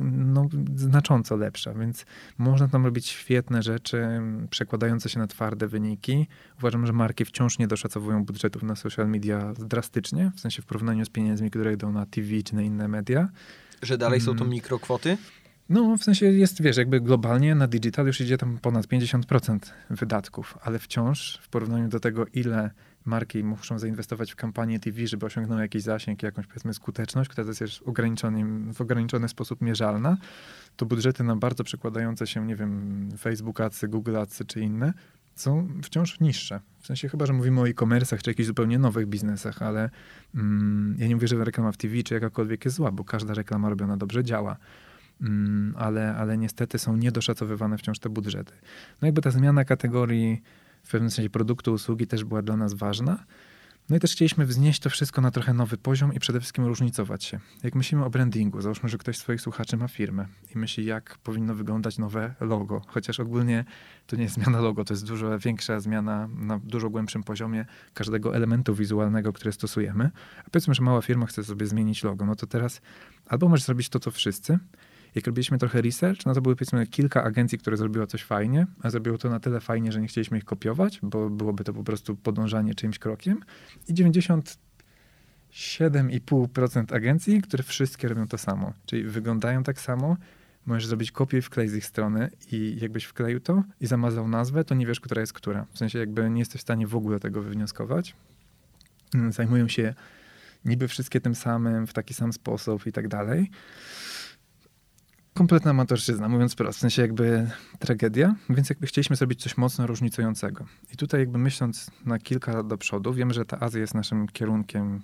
[SPEAKER 2] no, znacząco lepsza, więc można tam robić świetne rzeczy, przekładające się na twarde wyniki. Uważam, że marki wciąż nie doszacowują budżetów na social media drastycznie, w sensie w porównaniu z pieniędzmi, które idą na TV czy na inne media.
[SPEAKER 1] Że dalej są to mm. mikrokwoty?
[SPEAKER 2] No, w sensie jest, wiesz, jakby globalnie na digital już idzie tam ponad 50% wydatków, ale wciąż w porównaniu do tego, ile marki muszą zainwestować w kampanię TV, żeby osiągnąć jakiś zasięg, jakąś powiedzmy skuteczność, która jest w ograniczony sposób mierzalna, to budżety na bardzo przekładające się, nie wiem, Facebook Adsy, Google Adsy czy inne są wciąż niższe. W sensie chyba, że mówimy o e-commerce'ach czy jakichś zupełnie nowych biznesach, ale mm, ja nie mówię, że reklama w TV czy jakakolwiek jest zła, bo każda reklama robiona dobrze działa. Mm, ale, ale niestety są niedoszacowywane wciąż te budżety. No jakby ta zmiana kategorii w pewnym sensie produktu, usługi też była dla nas ważna. No i też chcieliśmy wznieść to wszystko na trochę nowy poziom i przede wszystkim różnicować się. Jak myślimy o brandingu, załóżmy, że ktoś z swoich słuchaczy ma firmę i myśli, jak powinno wyglądać nowe logo. Chociaż ogólnie to nie jest zmiana logo, to jest dużo większa zmiana na dużo głębszym poziomie każdego elementu wizualnego, który stosujemy. A powiedzmy, że mała firma chce sobie zmienić logo, no to teraz albo możesz zrobić to, co wszyscy, jak robiliśmy trochę research, no to były powiedzmy kilka agencji, które zrobiło coś fajnie, a zrobiło to na tyle fajnie, że nie chcieliśmy ich kopiować, bo byłoby to po prostu podążanie czyimś krokiem. I 97,5% agencji, które wszystkie robią to samo, czyli wyglądają tak samo, możesz zrobić kopię i wklej z ich strony i jakbyś wkleił to i zamazał nazwę, to nie wiesz, która jest która. W sensie jakby nie jesteś w stanie w ogóle tego wywnioskować. Zajmują się niby wszystkie tym samym, w taki sam sposób i tak dalej kompletna amatorszczyzna, mówiąc prosto, w sensie jakby tragedia, więc jakby chcieliśmy zrobić coś mocno różnicującego. I tutaj jakby myśląc na kilka lat do przodu, wiem, że ta Azja jest naszym kierunkiem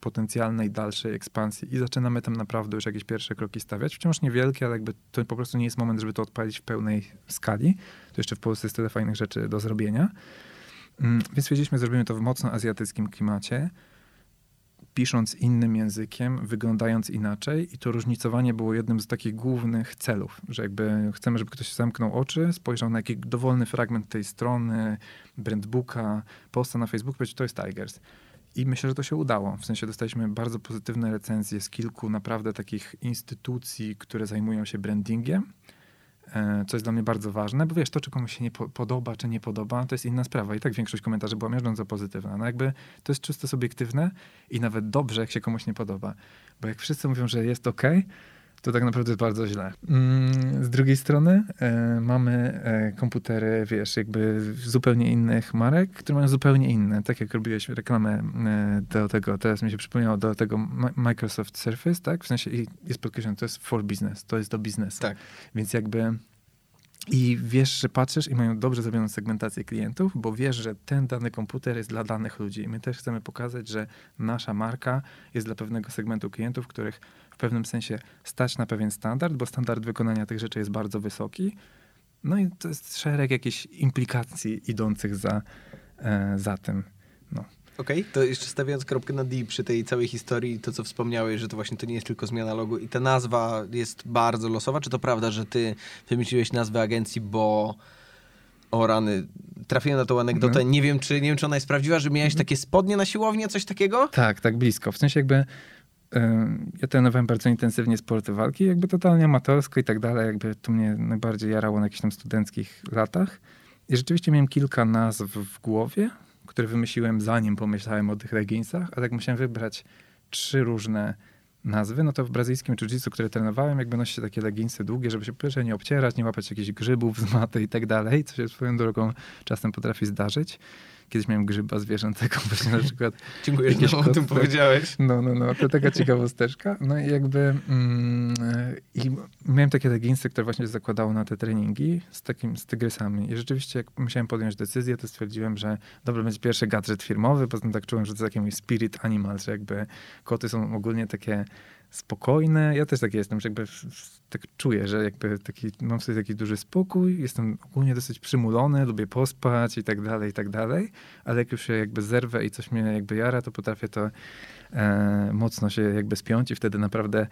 [SPEAKER 2] potencjalnej dalszej ekspansji i zaczynamy tam naprawdę już jakieś pierwsze kroki stawiać. Wciąż niewielkie, ale jakby to po prostu nie jest moment, żeby to odpalić w pełnej skali. To jeszcze w Polsce jest tyle fajnych rzeczy do zrobienia. Mm, więc stwierdziliśmy, zrobimy to w mocno azjatyckim klimacie pisząc innym językiem, wyglądając inaczej i to różnicowanie było jednym z takich głównych celów, że jakby chcemy, żeby ktoś zamknął oczy, spojrzał na jakiś dowolny fragment tej strony, brandbooka, posta na Facebooku, powiedział, to jest Tigers. I myślę, że to się udało. W sensie dostaliśmy bardzo pozytywne recenzje z kilku naprawdę takich instytucji, które zajmują się brandingiem co jest dla mnie bardzo ważne, bo wiesz, to czy komuś się nie po podoba, czy nie podoba, to jest inna sprawa. I tak większość komentarzy była miażdżąco pozytywna. No jakby to jest czysto subiektywne i nawet dobrze, jak się komuś nie podoba. Bo jak wszyscy mówią, że jest ok, to tak naprawdę jest bardzo źle. Mm, z drugiej strony e, mamy e, komputery, wiesz, jakby zupełnie innych marek, które mają zupełnie inne. Tak jak robiłeś reklamę e, do tego, teraz mi się przypomniało, do tego Microsoft Surface, tak? W sensie jest podkreślone, to jest for business, to jest do biznesu.
[SPEAKER 1] Tak.
[SPEAKER 2] Więc jakby i wiesz, że patrzysz i mają dobrze zrobioną segmentację klientów, bo wiesz, że ten dany komputer jest dla danych ludzi. I my też chcemy pokazać, że nasza marka jest dla pewnego segmentu klientów, których pewnym sensie stać na pewien standard, bo standard wykonania tych rzeczy jest bardzo wysoki. No i to jest szereg jakichś implikacji idących za, e, za tym. No.
[SPEAKER 1] Okej, okay, to jeszcze stawiając kropkę na D przy tej całej historii, to co wspomniałeś, że to właśnie to nie jest tylko zmiana logo i ta nazwa jest bardzo losowa. Czy to prawda, że ty wymyśliłeś nazwę agencji, bo o rany, trafiłem na tą anegdotę, no. nie wiem, czy nie wiem, czy ona jest prawdziwa, że miałeś takie spodnie na siłownię, coś takiego?
[SPEAKER 2] Tak, tak blisko. W sensie jakby ja trenowałem bardzo intensywnie sporty walki, jakby totalnie amatorsko i tak dalej, jakby to mnie najbardziej jarało na jakichś tam studenckich latach. I rzeczywiście miałem kilka nazw w głowie, które wymyśliłem zanim pomyślałem o tych leginsach, ale jak musiałem wybrać trzy różne nazwy, no to w brazylijskim jiu które trenowałem, jakby nosi się takie leginsy długie, żeby się pierwsze nie obcierać, nie łapać jakichś grzybów z maty i tak dalej, co się swoją drogą czasem potrafi zdarzyć. Kiedyś miałem grzyba zwierzęcego, właśnie na przykład. <laughs>
[SPEAKER 1] Dziękuję, że o tym powiedziałeś.
[SPEAKER 2] No, no, no, to taka ciekawosteczka. No i jakby mm, i miałem takie leginsy, które właśnie zakładało na te treningi z takim, z tygrysami. I rzeczywiście jak musiałem podjąć decyzję, to stwierdziłem, że dobra, będzie pierwszy gadżet firmowy, poza tym tak czułem, że to jest taki mój spirit animal, że jakby koty są ogólnie takie spokojne. Ja też taki jestem, że jakby tak czuję, że jakby taki, mam sobie taki duży spokój, jestem ogólnie dosyć przymulony, lubię pospać i tak dalej, i tak dalej, ale jak już się jakby zerwę i coś mnie jakby jara, to potrafię to e, mocno się jakby spiąć i wtedy naprawdę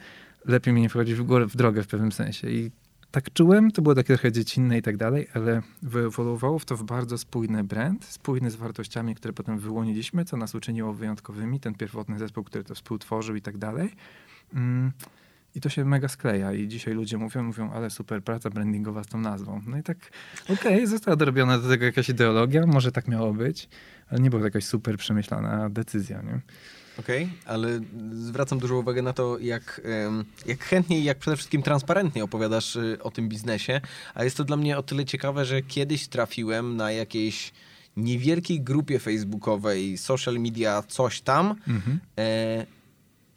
[SPEAKER 2] lepiej mi nie wchodzić w, górę, w drogę w pewnym sensie. I tak czułem, to było takie trochę dziecinne i tak dalej, ale wyewoluowało w to w bardzo spójny brand, spójny z wartościami, które potem wyłoniliśmy, co nas uczyniło wyjątkowymi, ten pierwotny zespół, który to współtworzył i tak dalej. Mm. I to się mega skleja. I dzisiaj ludzie mówią, mówią, ale super praca brandingowa z tą nazwą. No i tak, okej, okay, została dorobiona do tego jakaś ideologia, może tak miało być, ale nie była to jakaś super przemyślana decyzja, nie?
[SPEAKER 1] Okej, okay, ale zwracam dużą uwagę na to, jak, jak chętnie i jak przede wszystkim transparentnie opowiadasz y, o tym biznesie, a jest to dla mnie o tyle ciekawe, że kiedyś trafiłem na jakiejś niewielkiej grupie facebookowej, social media, coś tam, mhm. e,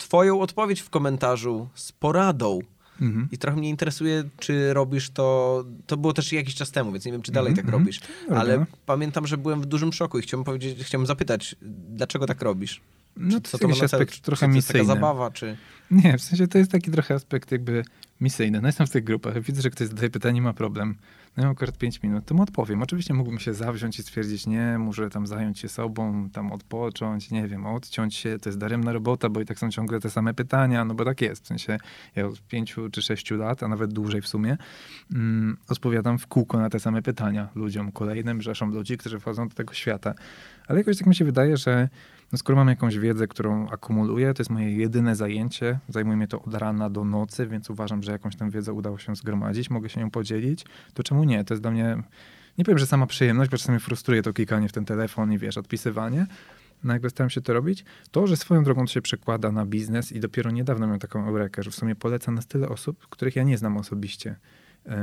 [SPEAKER 1] twoją odpowiedź w komentarzu z poradą. Mhm. I trochę mnie interesuje, czy robisz to. To było też jakiś czas temu, więc nie wiem, czy dalej mhm. tak robisz. Ale pamiętam, że byłem w dużym szoku i chciałbym powiedzieć, chciałbym zapytać, dlaczego tak robisz?
[SPEAKER 2] No to, to jest aspekt trochę misyjny. To jest
[SPEAKER 1] taka zabawa, czy...
[SPEAKER 2] Nie, w sensie to jest taki trochę aspekt jakby misyjny. No jestem w tych grupach, widzę, że ktoś zadaje pytanie, ma problem. No ja akurat 5 minut, to mu odpowiem. Oczywiście mógłbym się zawziąć i stwierdzić, nie, muszę tam zająć się sobą, tam odpocząć, nie wiem, odciąć się, to jest daremna robota, bo i tak są ciągle te same pytania, no bo tak jest. W sensie ja od 5 czy 6 lat, a nawet dłużej w sumie, mm, odpowiadam w kółko na te same pytania ludziom kolejnym, rzeszą ludzi, którzy wchodzą do tego świata. Ale jakoś tak mi się wydaje, że no skoro mam jakąś wiedzę, którą akumuluję, to jest moje jedyne zajęcie, zajmuje mnie to od rana do nocy, więc uważam, że jakąś tę wiedzę udało się zgromadzić, mogę się nią podzielić, to czemu nie? To jest dla mnie, nie powiem, że sama przyjemność, bo czasami frustruje to klikanie w ten telefon i wiesz, odpisywanie, no jakby staram się to robić, to, że swoją drogą to się przekłada na biznes i dopiero niedawno miałem taką eurekę, że w sumie poleca na tyle osób, których ja nie znam osobiście. Yy,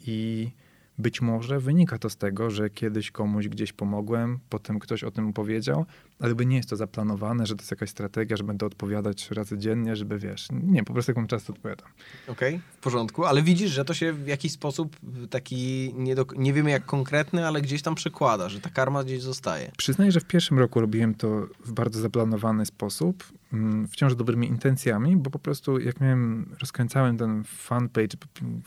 [SPEAKER 2] I być może wynika to z tego, że kiedyś komuś gdzieś pomogłem, potem ktoś o tym powiedział, ale by nie jest to zaplanowane, że to jest jakaś strategia, że będę odpowiadać trzy razy dziennie, żeby wiesz, nie, po prostu jak mam czas, odpowiadam.
[SPEAKER 1] Okej, okay, w porządku, ale widzisz, że to się w jakiś sposób taki, nie, do, nie wiemy jak konkretny, ale gdzieś tam przekłada, że ta karma gdzieś zostaje.
[SPEAKER 2] Przyznaję, że w pierwszym roku robiłem to w bardzo zaplanowany sposób, mm, wciąż dobrymi intencjami, bo po prostu jak miałem, rozkręcałem ten fanpage,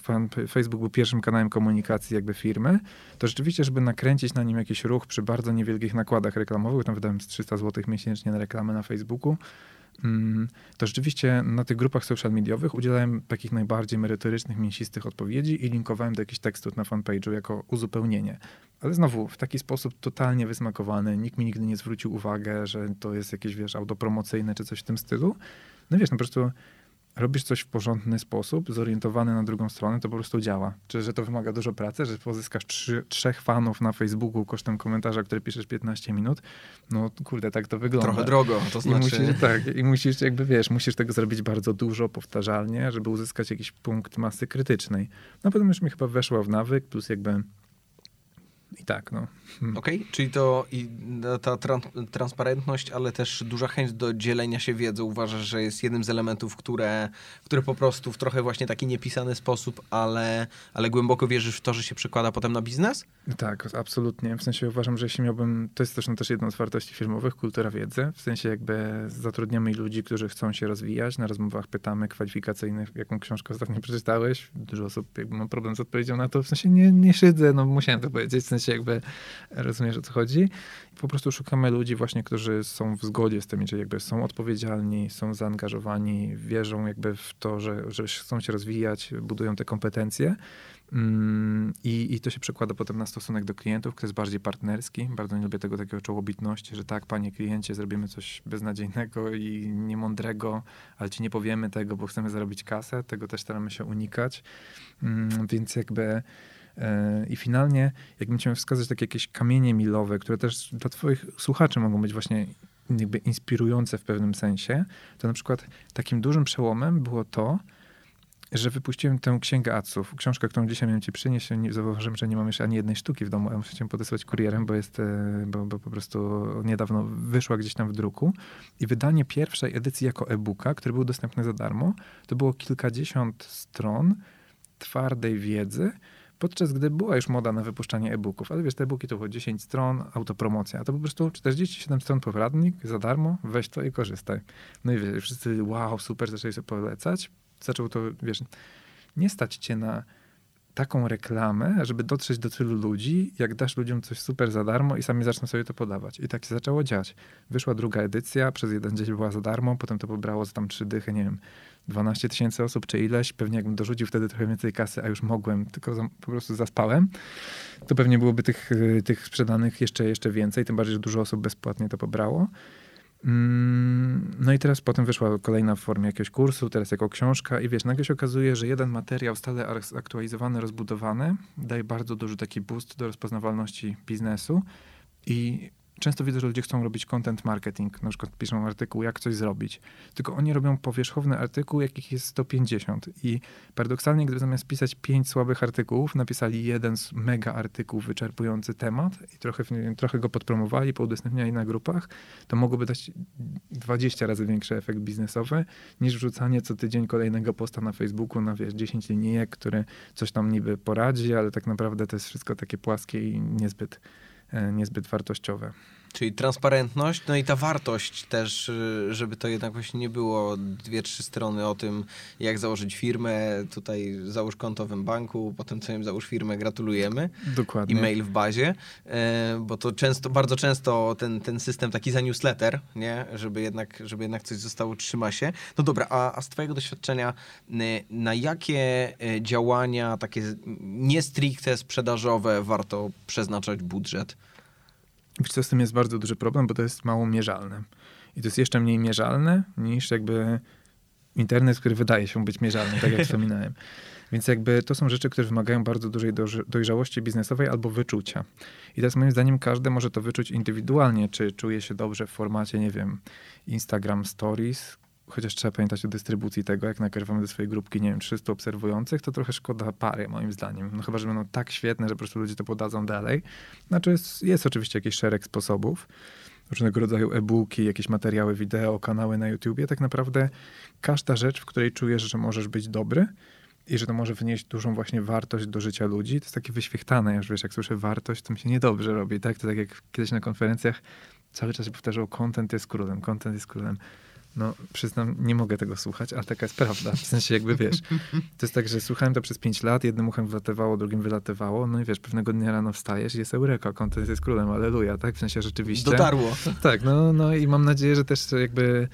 [SPEAKER 2] fan, Facebook był pierwszym kanałem komunikacji jakby firmy, to rzeczywiście, żeby nakręcić na nim jakiś ruch przy bardzo niewielkich nakładach reklamowych, tam wydałem 300 zł miesięcznie na reklamę na Facebooku, mm, to rzeczywiście na tych grupach social mediowych udzielałem takich najbardziej merytorycznych, mięsistych odpowiedzi i linkowałem do jakichś tekstów na fanpage'u jako uzupełnienie. Ale znowu, w taki sposób totalnie wysmakowany, nikt mi nigdy nie zwrócił uwagi, że to jest jakieś, wiesz, autopromocyjne czy coś w tym stylu. No wiesz, no po prostu robisz coś w porządny sposób, zorientowany na drugą stronę, to po prostu działa. Czy że to wymaga dużo pracy, że pozyskasz trzy, trzech fanów na Facebooku kosztem komentarza, który piszesz 15 minut, no kurde, tak to wygląda.
[SPEAKER 1] Trochę drogo, to znaczy...
[SPEAKER 2] I musisz, tak, i musisz jakby, wiesz, musisz tego zrobić bardzo dużo, powtarzalnie, żeby uzyskać jakiś punkt masy krytycznej. No potem już mi chyba weszło w nawyk, plus jakby i tak, no.
[SPEAKER 1] Hmm. Okej, okay, czyli to i ta transparentność, ale też duża chęć do dzielenia się wiedzą uważasz, że jest jednym z elementów, które, które po prostu w trochę właśnie taki niepisany sposób, ale, ale głęboko wierzysz w to, że się przekłada potem na biznes?
[SPEAKER 2] Tak, absolutnie. W sensie uważam, że jeśli miałbym, to jest też, no, też jedną z wartości firmowych, kultura wiedzy. W sensie jakby zatrudniamy ludzi, którzy chcą się rozwijać. Na rozmowach pytamy kwalifikacyjnych, jaką książkę ostatnio przeczytałeś. Dużo osób jakby ma problem z odpowiedzią na to. W sensie nie, nie szydzę, no musiałem to powiedzieć. W sensie jakby rozumiesz o co chodzi. Po prostu szukamy ludzi właśnie, którzy są w zgodzie z tym, czyli jakby są odpowiedzialni, są zaangażowani, wierzą jakby w to, że, że chcą się rozwijać, budują te kompetencje. Mm, I, I to się przekłada potem na stosunek do klientów, który jest bardziej partnerski. Bardzo nie lubię tego takiego czołobitności, że tak, panie kliencie, zrobimy coś beznadziejnego i niemądrego, ale ci nie powiemy tego, bo chcemy zarobić kasę. Tego też staramy się unikać. Mm, więc jakby i finalnie, jakbym chciał wskazać takie jakieś kamienie milowe, które też dla twoich słuchaczy mogą być właśnie jakby inspirujące w pewnym sensie, to na przykład takim dużym przełomem było to, że wypuściłem tę księgę Aców, książkę, którą dzisiaj miałem ci przynieść. Zauważyłem, że nie mam jeszcze ani jednej sztuki w domu, ja muszę cię podesłać kurierem, bo jest, e, bo, bo po prostu niedawno wyszła gdzieś tam w druku. I wydanie pierwszej edycji jako e-booka, który był dostępny za darmo, to było kilkadziesiąt stron twardej wiedzy, Podczas gdy była już moda na wypuszczanie e-booków, ale wiesz, te e-booki to było 10 stron, autopromocja, a to po prostu 47 stron poradnik za darmo, weź to i korzystaj. No i wiesz, wszyscy wow, super, zaczęli sobie polecać. Zaczął to, wiesz, nie stać cię na taką reklamę, żeby dotrzeć do tylu ludzi, jak dasz ludziom coś super za darmo i sami zaczną sobie to podawać. I tak się zaczęło dziać. Wyszła druga edycja, przez jeden dzień była za darmo, potem to pobrało za tam trzy dychy, nie wiem, 12 tysięcy osób czy ileś. Pewnie jakbym dorzucił wtedy trochę więcej kasy, a już mogłem, tylko za, po prostu zaspałem, to pewnie byłoby tych, y, tych sprzedanych jeszcze, jeszcze więcej, tym bardziej, że dużo osób bezpłatnie to pobrało. Mm, no i teraz potem wyszła kolejna w formie jakiegoś kursu, teraz jako książka i wiesz, nagle się okazuje, że jeden materiał stale aktualizowany, rozbudowany daje bardzo duży taki boost do rozpoznawalności biznesu i często widzę, że ludzie chcą robić content marketing, na przykład piszą artykuł, jak coś zrobić, tylko oni robią powierzchowny artykuł, jakich jest 150 i paradoksalnie, gdyby zamiast pisać pięć słabych artykułów, napisali jeden mega artykuł wyczerpujący temat i trochę, trochę go podpromowali, poudostępniali na grupach, to mogłoby dać 20 razy większy efekt biznesowy, niż wrzucanie co tydzień kolejnego posta na Facebooku na, wiesz, 10 linijek, które coś tam niby poradzi, ale tak naprawdę to jest wszystko takie płaskie i niezbyt niezbyt wartościowe.
[SPEAKER 1] Czyli transparentność, no i ta wartość też, y, żeby to jednak właśnie nie było dwie, trzy strony o tym, jak założyć firmę, tutaj załóż konto w banku, potem co im załóż firmę, gratulujemy.
[SPEAKER 2] Dokładnie.
[SPEAKER 1] E-mail w bazie, e, bo to często, bardzo często ten, ten system taki za newsletter, nie? Żeby jednak, żeby jednak coś zostało, trzyma się. No dobra, a, a z twojego doświadczenia, na jakie e, działania takie nie stricte sprzedażowe warto przeznaczać budżet?
[SPEAKER 2] Wiesz co, z tym jest bardzo duży problem, bo to jest mało mierzalne. I to jest jeszcze mniej mierzalne niż jakby internet, który wydaje się być mierzalny, tak jak <laughs> wspominałem. Więc jakby to są rzeczy, które wymagają bardzo dużej dojrzałości biznesowej albo wyczucia. I teraz moim zdaniem każdy może to wyczuć indywidualnie, czy czuje się dobrze w formacie, nie wiem, Instagram Stories, chociaż trzeba pamiętać o dystrybucji tego, jak nakrywamy do swojej grupki, nie wiem, 300 obserwujących, to trochę szkoda pary, moim zdaniem. No chyba, że będą tak świetne, że po prostu ludzie to podadzą dalej. Znaczy jest, jest oczywiście jakiś szereg sposobów, różnego rodzaju e-booki, jakieś materiały wideo, kanały na YouTubie. Tak naprawdę każda rzecz, w której czujesz, że możesz być dobry i że to może wnieść dużą właśnie wartość do życia ludzi, to jest takie wyświechtane. Już wiesz, jak słyszę wartość, to mi się niedobrze robi, tak? To tak jak kiedyś na konferencjach cały czas się powtarzało, content jest królem, content jest królem. No, przyznam, nie mogę tego słuchać, ale taka jest prawda. W sensie jakby, wiesz, to jest tak, że słuchałem to przez pięć lat, jednym uchem wylatywało, drugim wylatywało, no i wiesz, pewnego dnia rano wstajesz i jest eureka, kontent jest królem, aleluja, tak? W sensie rzeczywiście.
[SPEAKER 1] Dotarło.
[SPEAKER 2] Tak, no, no i mam nadzieję, że też jakby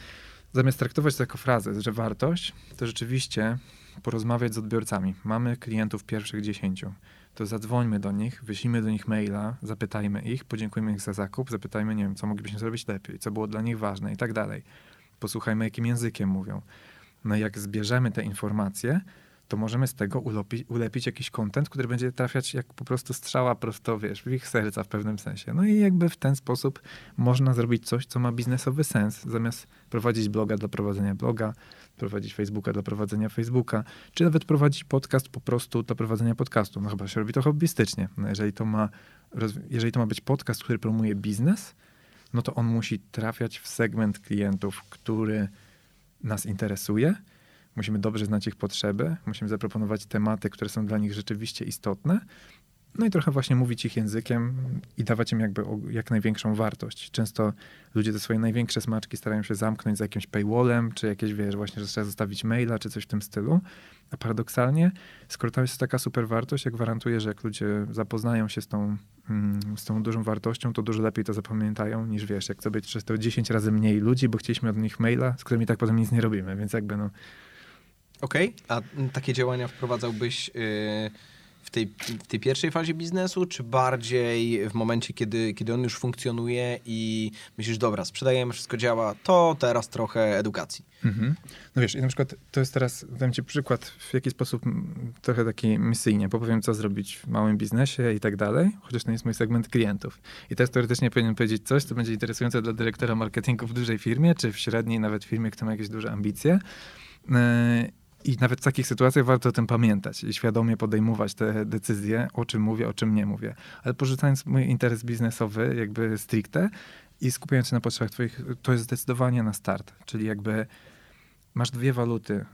[SPEAKER 2] zamiast traktować to jako frazę, że wartość, to rzeczywiście porozmawiać z odbiorcami. Mamy klientów pierwszych dziesięciu to zadzwońmy do nich, wyślijmy do nich maila, zapytajmy ich, podziękujmy ich za zakup, zapytajmy, nie wiem, co moglibyśmy zrobić lepiej, co było dla nich ważne i tak dalej posłuchajmy, jakim językiem mówią. No jak zbierzemy te informacje, to możemy z tego ulepi, ulepić jakiś kontent, który będzie trafiać jak po prostu strzała prosto, wiesz, w ich serca w pewnym sensie. No i jakby w ten sposób można zrobić coś, co ma biznesowy sens, zamiast prowadzić bloga dla prowadzenia bloga, prowadzić Facebooka dla prowadzenia Facebooka, czy nawet prowadzić podcast po prostu dla prowadzenia podcastu. No chyba się robi to hobbystycznie. No jeżeli to ma, jeżeli to ma być podcast, który promuje biznes, no to on musi trafiać w segment klientów, który nas interesuje. Musimy dobrze znać ich potrzeby, musimy zaproponować tematy, które są dla nich rzeczywiście istotne. No i trochę właśnie mówić ich językiem i dawać im jakby jak największą wartość. Często ludzie te swoje największe smaczki starają się zamknąć za jakimś paywallem, czy jakieś, wiesz, właśnie, że trzeba zostawić maila, czy coś w tym stylu. A paradoksalnie, skoro tam jest taka super wartość, ja gwarantuję, że jak ludzie zapoznają się z tą, mm, z tą dużą wartością, to dużo lepiej to zapamiętają, niż wiesz, jak sobie to 10 razy mniej ludzi, bo chcieliśmy od nich maila, z którymi tak potem nic nie robimy, więc jakby no...
[SPEAKER 1] Okej, okay. a takie działania wprowadzałbyś... Yy w tej, w tej pierwszej fazie biznesu, czy bardziej w momencie, kiedy, kiedy on już funkcjonuje i myślisz, dobra, sprzedajemy, wszystko działa, to teraz trochę edukacji. Mhm.
[SPEAKER 2] No wiesz, i na przykład to jest teraz, dam ci przykład, w jaki sposób trochę taki misyjnie, powiem, co zrobić w małym biznesie i tak dalej, chociaż to jest mój segment klientów. I teraz teoretycznie powinien powiedzieć coś, co będzie interesujące dla dyrektora marketingu w dużej firmie, czy w średniej nawet firmie, która ma jakieś duże ambicje. Yy, i nawet w takich sytuacjach warto o tym pamiętać i świadomie podejmować te decyzje, o czym mówię, o czym nie mówię. Ale porzucając mój interes biznesowy, jakby stricte i skupiając się na potrzebach twoich, to jest zdecydowanie na start. Czyli jakby masz dwie waluty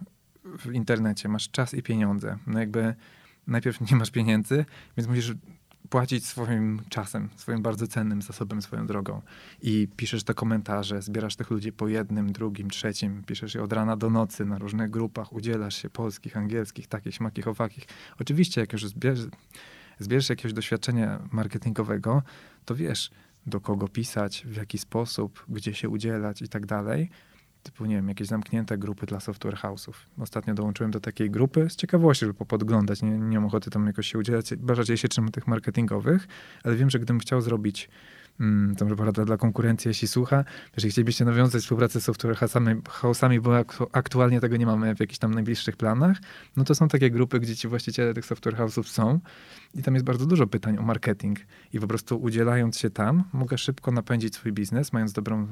[SPEAKER 2] w internecie, masz czas i pieniądze. No jakby najpierw nie masz pieniędzy, więc musisz płacić swoim czasem, swoim bardzo cennym zasobem, swoją drogą. I piszesz te komentarze, zbierasz tych ludzi po jednym, drugim, trzecim, piszesz je od rana do nocy na różnych grupach, udzielasz się polskich, angielskich, takich, śmakich, owakich. Oczywiście, jak już zbierzesz, zbierzesz jakiegoś doświadczenia marketingowego, to wiesz, do kogo pisać, w jaki sposób, gdzie się udzielać i tak dalej typu, nie wiem, jakieś zamknięte grupy dla software house'ów. Ostatnio dołączyłem do takiej grupy z ciekawości, żeby podglądać. Nie, nie mam ochoty tam jakoś się udzielać, bardziej się trzymam tych marketingowych, ale wiem, że gdybym chciał zrobić mm, to może porada dla konkurencji, jeśli słucha, jeżeli chcielibyście nawiązać współpracę z software house'ami, bo aktualnie tego nie mamy w jakichś tam najbliższych planach, no to są takie grupy, gdzie ci właściciele tych software house'ów są i tam jest bardzo dużo pytań o marketing i po prostu udzielając się tam, mogę szybko napędzić swój biznes, mając dobrą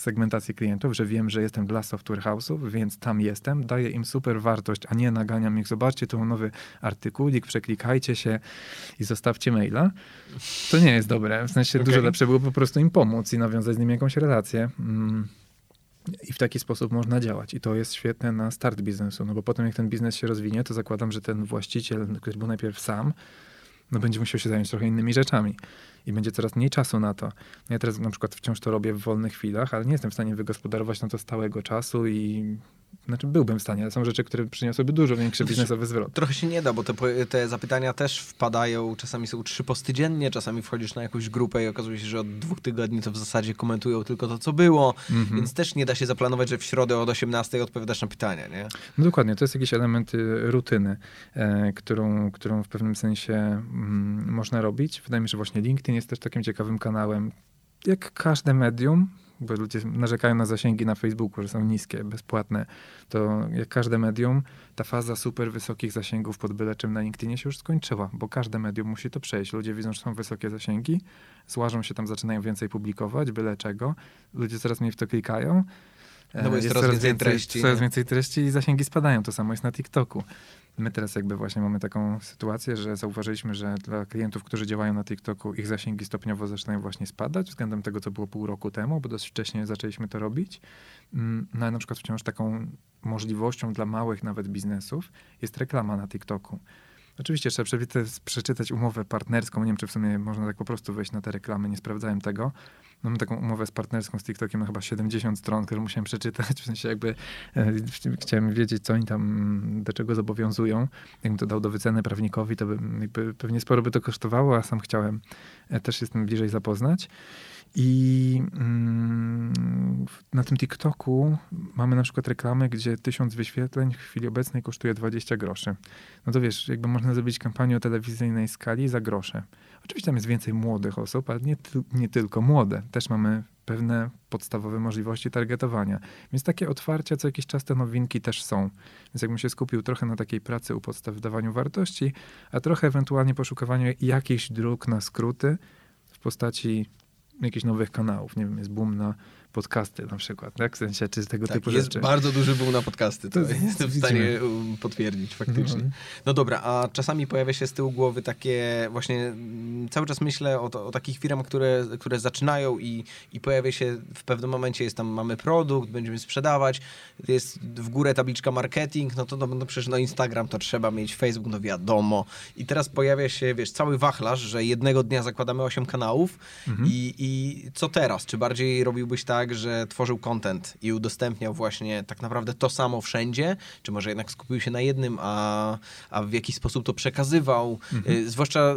[SPEAKER 2] segmentację klientów, że wiem, że jestem dla software house'ów, więc tam jestem, daję im super wartość, a nie naganiam ich, zobaczcie, tu nowy artykulik, przeklikajcie się i zostawcie maila. To nie jest dobre. W sensie okay. dużo lepsze było po prostu im pomóc i nawiązać z nimi jakąś relację. Mm. I w taki sposób można działać. I to jest świetne na start biznesu, no bo potem jak ten biznes się rozwinie, to zakładam, że ten właściciel, który był najpierw sam, no będzie musiał się zająć trochę innymi rzeczami i będzie coraz mniej czasu na to. Ja teraz na przykład wciąż to robię w wolnych chwilach, ale nie jestem w stanie wygospodarować na to stałego czasu i znaczy byłbym w stanie, ale są rzeczy, które przyniosłyby dużo większy biznesowy zwrot.
[SPEAKER 1] Trochę się nie da, bo te, te zapytania też wpadają, czasami są trzy posty dziennie, czasami wchodzisz na jakąś grupę i okazuje się, że od dwóch tygodni to w zasadzie komentują tylko to, co było, mm -hmm. więc też nie da się zaplanować, że w środę od 18 odpowiadasz na pytania, nie?
[SPEAKER 2] No dokładnie, to jest jakiś element y, rutyny, e, którą, którą w pewnym sensie mm, można robić. Wydaje mi się, że właśnie LinkedIn jest też takim ciekawym kanałem, jak każde medium, bo ludzie narzekają na zasięgi na Facebooku, że są niskie, bezpłatne, to jak każde medium, ta faza super wysokich zasięgów pod byle czym na LinkedInie się już skończyła, bo każde medium musi to przejść. Ludzie widzą, że są wysokie zasięgi, złażą się tam, zaczynają więcej publikować, byle czego. Ludzie coraz mniej w to klikają.
[SPEAKER 1] No bo jest, jest coraz, więcej treści.
[SPEAKER 2] Coraz więcej treści i zasięgi spadają. To samo jest na TikToku. My teraz jakby właśnie mamy taką sytuację, że zauważyliśmy, że dla klientów, którzy działają na TikToku, ich zasięgi stopniowo zaczynają właśnie spadać względem tego, co było pół roku temu, bo dosyć wcześnie zaczęliśmy to robić. Mm, no ale na przykład wciąż taką możliwością dla małych nawet biznesów jest reklama na TikToku. Oczywiście trzeba przeczytać umowę partnerską. Nie wiem, czy w sumie można tak po prostu wejść na te reklamy, nie sprawdzałem tego. Mamy taką umowę z partnerską z TikTokiem na chyba 70 stron, którą musiałem przeczytać. W sensie jakby e, chciałem wiedzieć, co oni tam, do czego zobowiązują. Jakbym to dał do wyceny prawnikowi, to by, pewnie sporo by to kosztowało, a sam chciałem e, też się z tym bliżej zapoznać. I mm, na tym TikToku mamy na przykład reklamy, gdzie tysiąc wyświetleń w chwili obecnej kosztuje 20 groszy. No to wiesz, jakby można zrobić kampanię o telewizyjnej skali za grosze. Oczywiście tam jest więcej młodych osób, ale nie, nie tylko młode. Też mamy pewne podstawowe możliwości targetowania. Więc takie otwarcia co jakiś czas te nowinki też są. Więc jakbym się skupił trochę na takiej pracy u podstaw w dawaniu wartości, a trochę ewentualnie poszukowaniu jakichś dróg na skróty w postaci jakichś nowych kanałów. Nie wiem, jest boom na podcasty na przykład, tak? W sensie, czy z tego tak, typu
[SPEAKER 1] jest
[SPEAKER 2] rzeczy.
[SPEAKER 1] bardzo duży był na podcasty, to, to jestem w stanie um, potwierdzić faktycznie. No. no. dobra, a czasami pojawia się z tyłu głowy takie właśnie, mm, cały czas myślę o, to, o takich firmach, które, które zaczynają i, i pojawia się w pewnym momencie, jest tam, mamy produkt, będziemy sprzedawać, jest w górę tabliczka marketing, no to no, no przecież no Instagram to trzeba mieć, Facebook, no wiadomo. I teraz pojawia się, wiesz, cały wachlarz, że jednego dnia zakładamy 8 kanałów mhm. i, i co teraz? Czy bardziej robiłbyś tak, tak, że tworzył content i udostępniał właśnie tak naprawdę to samo wszędzie, czy może jednak skupił się na jednym, a, a w jakiś sposób to przekazywał, mhm. Y, zwłaszcza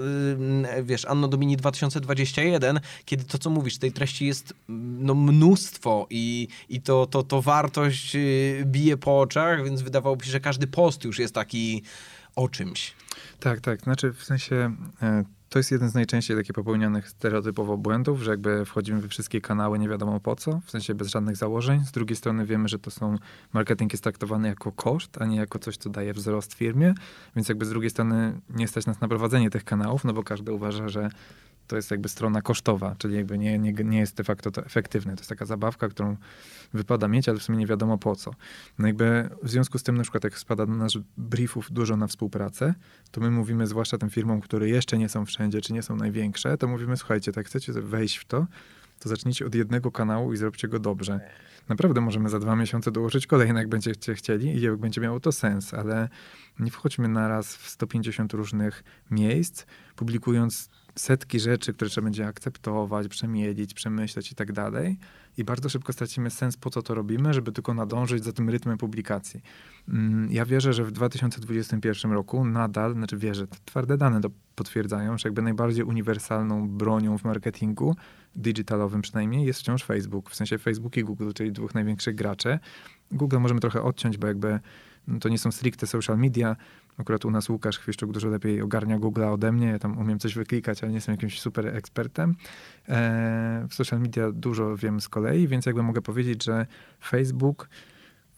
[SPEAKER 1] y, wiesz, Anno Domini 2021, kiedy to, co mówisz, tej treści jest no, mnóstwo i, i to, to, to wartość y, bije po oczach, więc wydawałoby się, że każdy post już jest taki o czymś.
[SPEAKER 2] Tak, tak. Znaczy w sensie e, to jest jeden z najczęściej takich popełnianych stereotypowo błędów, że jakby wchodzimy we wszystkie kanały nie wiadomo po co, w sensie bez żadnych założeń. Z drugiej strony wiemy, że to są, marketing jest traktowany jako koszt, a nie jako coś, co daje wzrost firmie, więc jakby z drugiej strony nie stać nas na prowadzenie tych kanałów, no bo każdy uważa, że to jest jakby strona kosztowa, czyli jakby nie, nie, nie jest de facto to efektywne. To jest taka zabawka, którą wypada mieć, ale w sumie nie wiadomo po co. No jakby w związku z tym, na przykład jak spada do nas briefów dużo na współpracę, to my mówimy zwłaszcza tym firmom, które jeszcze nie są wszędzie, czy nie są największe, to mówimy, słuchajcie, tak chcecie wejść w to, to zacznijcie od jednego kanału i zróbcie go dobrze. naprawdę możemy za dwa miesiące dołożyć kolejne, jak będziecie chcieli i jak będzie miało to sens, ale nie wchodźmy naraz w 150 różnych miejsc, publikując setki rzeczy, które trzeba będzie akceptować, przemielić, przemyśleć i tak dalej. I bardzo szybko stracimy sens, po co to robimy, żeby tylko nadążyć za tym rytmem publikacji. Mm, ja wierzę, że w 2021 roku nadal, znaczy wierzę, twarde dane to potwierdzają, że jakby najbardziej uniwersalną bronią w marketingu, digitalowym przynajmniej, jest wciąż Facebook. W sensie Facebook i Google, czyli dwóch największych graczy. Google możemy trochę odciąć, bo jakby no to nie są stricte social media, Akurat u nas Łukasz Chwiszczuk dużo lepiej ogarnia Google'a ode mnie. Ja tam umiem coś wyklikać, ale nie jestem jakimś super ekspertem. E, w social media dużo wiem z kolei, więc jakby mogę powiedzieć, że Facebook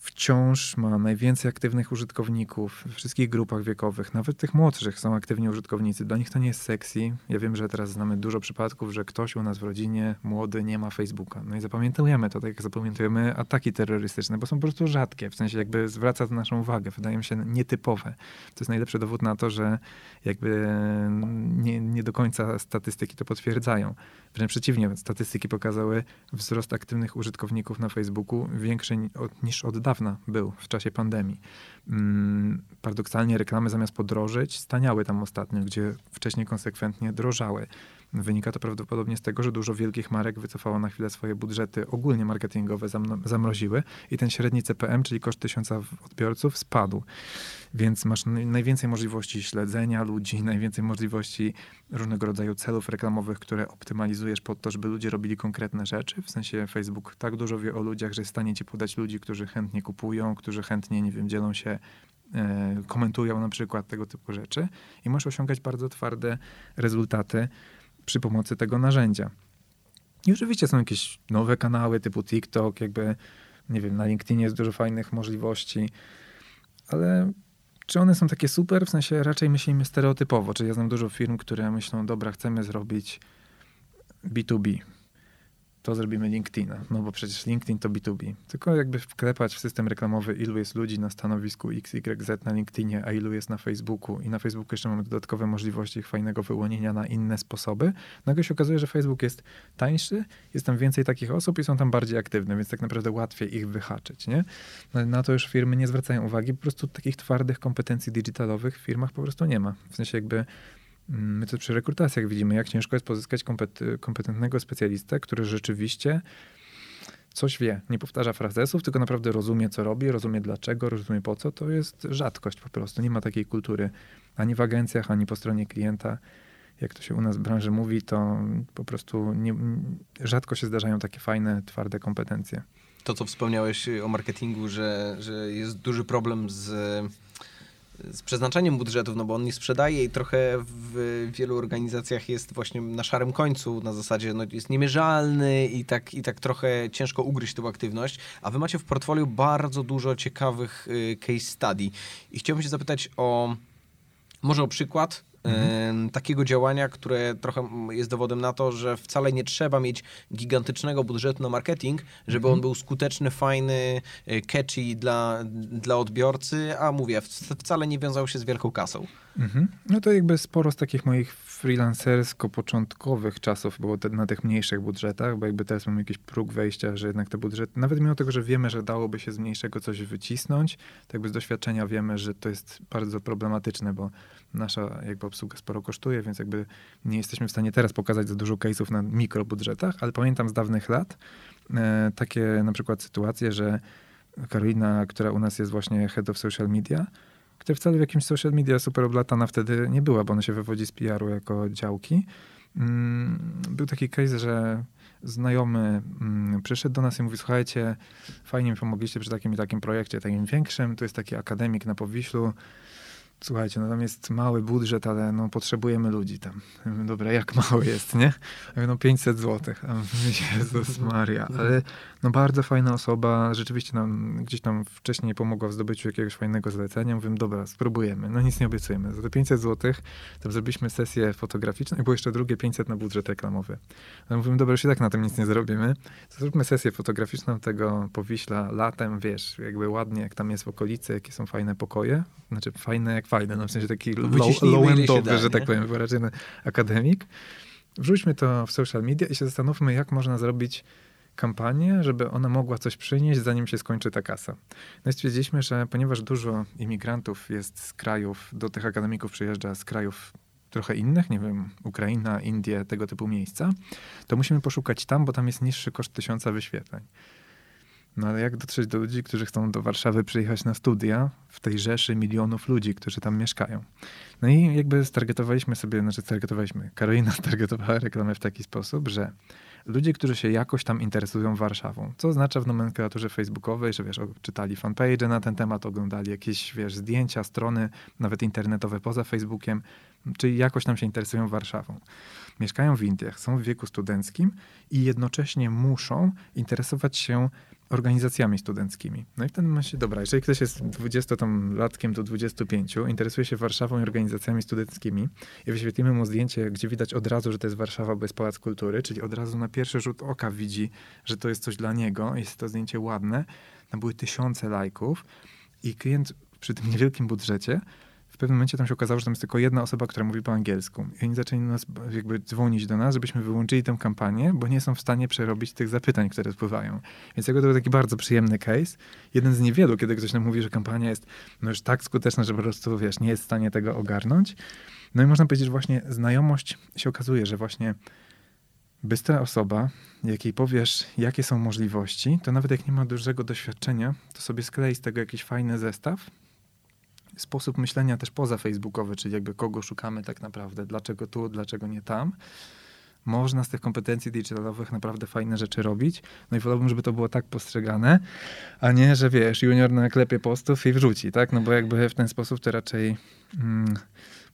[SPEAKER 2] wciąż ma najwięcej aktywnych użytkowników w wszystkich grupach wiekowych, nawet tych młodszych są aktywni użytkownicy. Dla nich to nie jest sexy. Ja wiem, że teraz znamy dużo przypadków, że ktoś u nas w rodzinie młody nie ma Facebooka. No i zapamiętujemy to, tak jak zapamiętujemy ataki terrorystyczne, bo są po prostu rzadkie, w sensie jakby zwraca to naszą uwagę, wydają się nietypowe. To jest najlepszy dowód na to, że jakby nie, nie do końca statystyki to potwierdzają. Wręcz przeciwnie, statystyki pokazały wzrost aktywnych użytkowników na Facebooku większy niż od dawna był w czasie pandemii. Mm, paradoksalnie reklamy zamiast podrożyć, staniały tam ostatnio, gdzie wcześniej konsekwentnie drożały. Wynika to prawdopodobnie z tego, że dużo wielkich marek wycofało na chwilę swoje budżety ogólnie marketingowe, zamroziły i ten średni CPM, czyli koszt tysiąca odbiorców, spadł. Więc masz najwięcej możliwości śledzenia ludzi, <laughs> najwięcej możliwości różnego rodzaju celów reklamowych, które optymalizujesz pod to, żeby ludzie robili konkretne rzeczy. W sensie Facebook tak dużo wie o ludziach, że jest w stanie ci podać ludzi, którzy chętnie kupują, którzy chętnie, nie wiem, dzielą się e, komentują na przykład tego typu rzeczy i możesz osiągać bardzo twarde rezultaty przy pomocy tego narzędzia. I oczywiście są jakieś nowe kanały typu TikTok, jakby, nie wiem, na LinkedInie jest dużo fajnych możliwości, ale czy one są takie super? W sensie raczej myślimy stereotypowo. Czyli ja znam dużo firm, które myślą, dobra, chcemy zrobić B2B, to zrobimy LinkedIna, no bo przecież LinkedIn to B2B. Tylko jakby wklepać w system reklamowy, ilu jest ludzi na stanowisku XYZ na LinkedInie, a ilu jest na Facebooku i na Facebooku jeszcze mamy dodatkowe możliwości fajnego wyłonienia na inne sposoby, nagle się okazuje, że Facebook jest tańszy, jest tam więcej takich osób i są tam bardziej aktywne, więc tak naprawdę łatwiej ich wyhaczyć, nie? No, na to już firmy nie zwracają uwagi, po prostu takich twardych kompetencji digitalowych w firmach po prostu nie ma. W sensie jakby My to przy rekrutacjach widzimy, jak ciężko jest pozyskać kompetentnego specjalistę, który rzeczywiście coś wie, nie powtarza frazesów, tylko naprawdę rozumie, co robi, rozumie dlaczego, rozumie po co. To jest rzadkość po prostu. Nie ma takiej kultury ani w agencjach, ani po stronie klienta. Jak to się u nas w branży mówi, to po prostu nie, rzadko się zdarzają takie fajne, twarde kompetencje.
[SPEAKER 1] To, co wspomniałeś o marketingu, że, że jest duży problem z z przeznaczeniem budżetów, no bo on nie sprzedaje i trochę w wielu organizacjach jest właśnie na szarym końcu, na zasadzie no, jest niemierzalny i tak, i tak trochę ciężko ugryźć tę aktywność, a wy macie w portfolio bardzo dużo ciekawych y, case study. I chciałbym się zapytać o może o przykład mhm. takiego działania, które trochę jest dowodem na to, że wcale nie trzeba mieć gigantycznego budżetu na marketing, żeby mhm. on był skuteczny, fajny, e, catchy dla, dla odbiorcy, a mówię, wcale nie wiązał się z wielką kasą.
[SPEAKER 2] Mhm. No to jakby sporo z takich moich freelancersko-początkowych czasów było te, na tych mniejszych budżetach, bo jakby teraz mamy jakiś próg wejścia, że jednak te budżety, nawet mimo tego, że wiemy, że dałoby się z mniejszego coś wycisnąć, to jakby z doświadczenia wiemy, że to jest bardzo problematyczne, bo nasza jakby obsługa sporo kosztuje, więc jakby nie jesteśmy w stanie teraz pokazać za dużo case'ów na mikrobudżetach, ale pamiętam z dawnych lat e, takie na przykład sytuacje, że Karolina, która u nas jest właśnie head of social media, która wcale w jakimś social media super oblatana wtedy nie była, bo ona się wywodzi z PR-u jako działki. Mm, był taki case, że znajomy mm, przyszedł do nas i mówi, słuchajcie, fajnie mi pomogliście przy takim i takim projekcie, takim większym, to jest taki akademik na Powiślu, słuchajcie, no tam jest mały budżet, ale no potrzebujemy ludzi tam. <laughs> Dobra, jak mały jest, nie? no 500 złotych. <laughs> Jezus Maria. Ale no bardzo fajna osoba, rzeczywiście nam gdzieś tam wcześniej pomogła w zdobyciu jakiegoś fajnego zlecenia. Mówię, dobra, spróbujemy. No nic nie obiecujemy. Za te 500 złotych tam zrobiliśmy sesję fotograficzną i było jeszcze drugie 500 na budżet reklamowy. No mówimy, dobra, już i tak na tym nic nie zrobimy. Zróbmy sesję fotograficzną tego Powiśla latem, wiesz, jakby ładnie, jak tam jest w okolicy, jakie są fajne pokoje. Znaczy fajne jak fajne, no w sensie taki low, low-endowy, że tak powiem, raczej akademik. Wrzućmy to w social media i się zastanówmy, jak można zrobić kampanię, żeby ona mogła coś przynieść, zanim się skończy ta kasa. No i stwierdziliśmy, że ponieważ dużo imigrantów jest z krajów, do tych akademików przyjeżdża z krajów trochę innych, nie wiem, Ukraina, Indie, tego typu miejsca, to musimy poszukać tam, bo tam jest niższy koszt tysiąca wyświetleń. No ale jak dotrzeć do ludzi, którzy chcą do Warszawy przyjechać na studia w tej rzeszy milionów ludzi, którzy tam mieszkają? No i jakby stargetowaliśmy sobie, znaczy stargetowaliśmy, Karolina <laughs> stargetowała reklamę w taki sposób, że ludzie, którzy się jakoś tam interesują Warszawą, co oznacza w nomenklaturze facebookowej, że wiesz, czytali fanpage na ten temat, oglądali jakieś, wiesz, zdjęcia, strony, nawet internetowe poza Facebookiem, czyli jakoś tam się interesują Warszawą. Mieszkają w Indiach, są w wieku studenckim i jednocześnie muszą interesować się organizacjami studenckimi. No i w tym momencie, dobra, jeżeli ktoś jest 20-latkiem do 25, interesuje się Warszawą i organizacjami studenckimi i wyświetlimy mu zdjęcie, gdzie widać od razu, że to jest Warszawa, jest Pałac Kultury, czyli od razu na pierwszy rzut oka widzi, że to jest coś dla niego, jest to zdjęcie ładne, tam były tysiące lajków i klient przy tym niewielkim budżecie w pewnym momencie tam się okazało, że tam jest tylko jedna osoba, która mówi po angielsku. I oni zaczęli nas jakby dzwonić do nas, żebyśmy wyłączyli tę kampanię, bo nie są w stanie przerobić tych zapytań, które spływają. Więc jakby to był taki bardzo przyjemny case. Jeden z niewielu, kiedy ktoś nam mówi, że kampania jest no już tak skuteczna, że po prostu, wiesz, nie jest w stanie tego ogarnąć. No i można powiedzieć, że właśnie znajomość się okazuje, że właśnie bystra osoba, jakiej powiesz, jakie są możliwości, to nawet jak nie ma dużego doświadczenia, to sobie sklei z tego jakiś fajny zestaw sposób myślenia też poza facebookowy, czyli jakby kogo szukamy tak naprawdę, dlaczego tu, dlaczego nie tam. Można z tych kompetencji digitalowych naprawdę fajne rzeczy robić. No i wolałbym, żeby to było tak postrzegane, a nie, że wiesz, junior na klepie postów i wrzuci, tak? No bo jakby w ten sposób to raczej mm,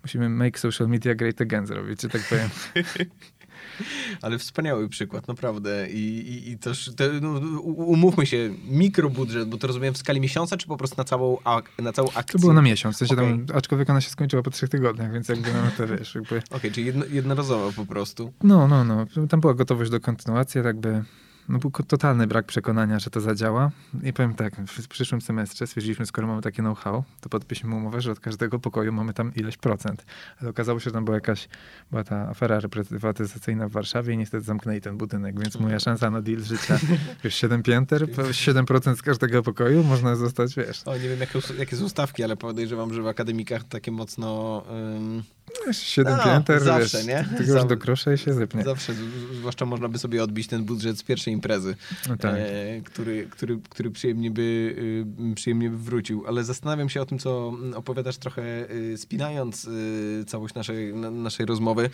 [SPEAKER 2] musimy make social media great again zrobić, czy tak powiem. <laughs> <laughs>
[SPEAKER 1] Ale wspaniały przykład, naprawdę. I, i, i też, te, no, umówmy się, mikrobudżet, bo to rozumiem w skali miesiąca, czy po prostu na całą, na całą akcję?
[SPEAKER 2] To było na miesiąc, w sensie okay. tam, aczkolwiek ona się skończyła po trzech tygodniach, więc jakby no to wiesz, jakby...
[SPEAKER 1] Okej, okay, czyli jedno, jednorazowo po prostu.
[SPEAKER 2] No, no, no. Tam była gotowość do kontynuacji, jakby no był totalny brak przekonania, że to zadziała. I powiem tak, w przyszłym semestrze stwierdziliśmy, skoro mamy takie know-how, to podpiszemy umowę, że od każdego pokoju mamy tam ileś procent. Ale okazało się, że tam była jakaś, była ta afera reprywatyzacyjna w Warszawie i niestety zamknęli ten budynek, więc moja szansa na deal życia, <laughs> już 7 pięter, 7% z każdego pokoju można zostać, wiesz.
[SPEAKER 1] O, nie wiem jakie, jakie są stawki, ale podejrzewam, że w akademikach takie mocno...
[SPEAKER 2] Siedem no, pięter, zawsze, wiesz, nie? Tylko już do grosza i się zypnie.
[SPEAKER 1] Zawsze, zwłaszcza można by sobie odbić ten budżet z pierwszej imprezy, no tak. e, który, który, który przyjemnie, by, y, przyjemnie by wrócił. Ale zastanawiam się o tym, co opowiadasz trochę y, spinając y, całość naszej, naszej rozmowy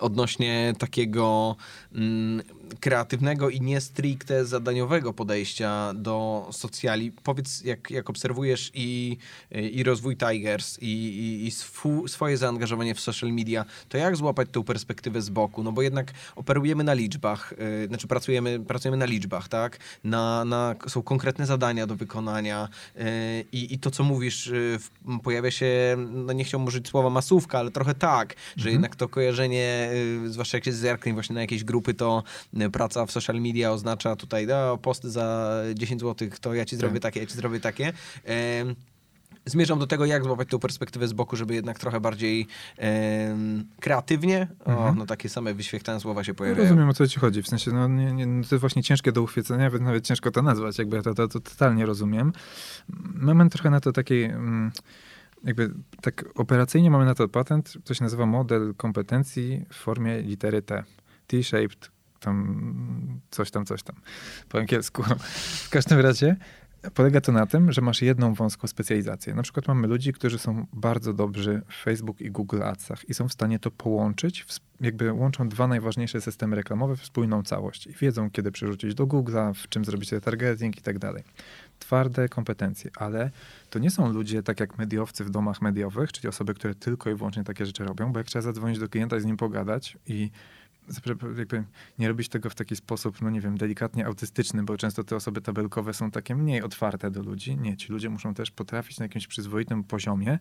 [SPEAKER 1] odnośnie takiego mm, kreatywnego i nie stricte zadaniowego podejścia do socjali. Powiedz, jak, jak obserwujesz i, i rozwój Tigers, i, i, i swu, swoje zaangażowanie w social media, to jak złapać tą perspektywę z boku? No bo jednak operujemy na liczbach, yy, znaczy pracujemy, pracujemy na liczbach, tak? Na, na, są konkretne zadania do wykonania yy, i, i to, co mówisz, yy, pojawia się, no nie chciałbym użyć słowa masówka, ale trochę tak, że mhm. jednak to kojarzenie, y, zwłaszcza jak się zerknie właśnie na jakieś grupy, to praca w social media oznacza tutaj no, posty za 10 zł, to ja ci zrobię tak. takie, ja ci zrobię takie. zmierzam do tego, jak złapać tą perspektywę z boku, żeby jednak trochę bardziej kreatywnie, mhm. o, no takie same wyświetlane słowa się pojawiają.
[SPEAKER 2] Rozumiem, o co ci chodzi. W sensie, no, nie, nie, no to jest właśnie ciężkie do uchwycenia, nawet, nawet ciężko to nazwać, jakby ja to, to, to totalnie rozumiem. Mamy trochę na to takiej... Mm, jakby tak operacyjnie mamy na to patent, to się nazywa model kompetencji w formie litery T. T-shaped tam coś tam, coś tam po angielsku. W każdym razie polega to na tym, że masz jedną wąską specjalizację. Na przykład mamy ludzi, którzy są bardzo dobrzy w Facebook i Google Adsach i są w stanie to połączyć, jakby łączą dwa najważniejsze systemy reklamowe w spójną całość i wiedzą, kiedy przerzucić do Google'a, w czym zrobić retargeting i tak dalej. Twarde kompetencje, ale to nie są ludzie tak jak mediowcy w domach mediowych, czyli osoby, które tylko i wyłącznie takie rzeczy robią, bo jak trzeba zadzwonić do klienta i z nim pogadać i jakby nie robić tego w taki sposób, no nie wiem, delikatnie autystyczny, bo często te osoby tabelkowe są takie mniej otwarte do ludzi. Nie, ci ludzie muszą też potrafić na jakimś przyzwoitym poziomie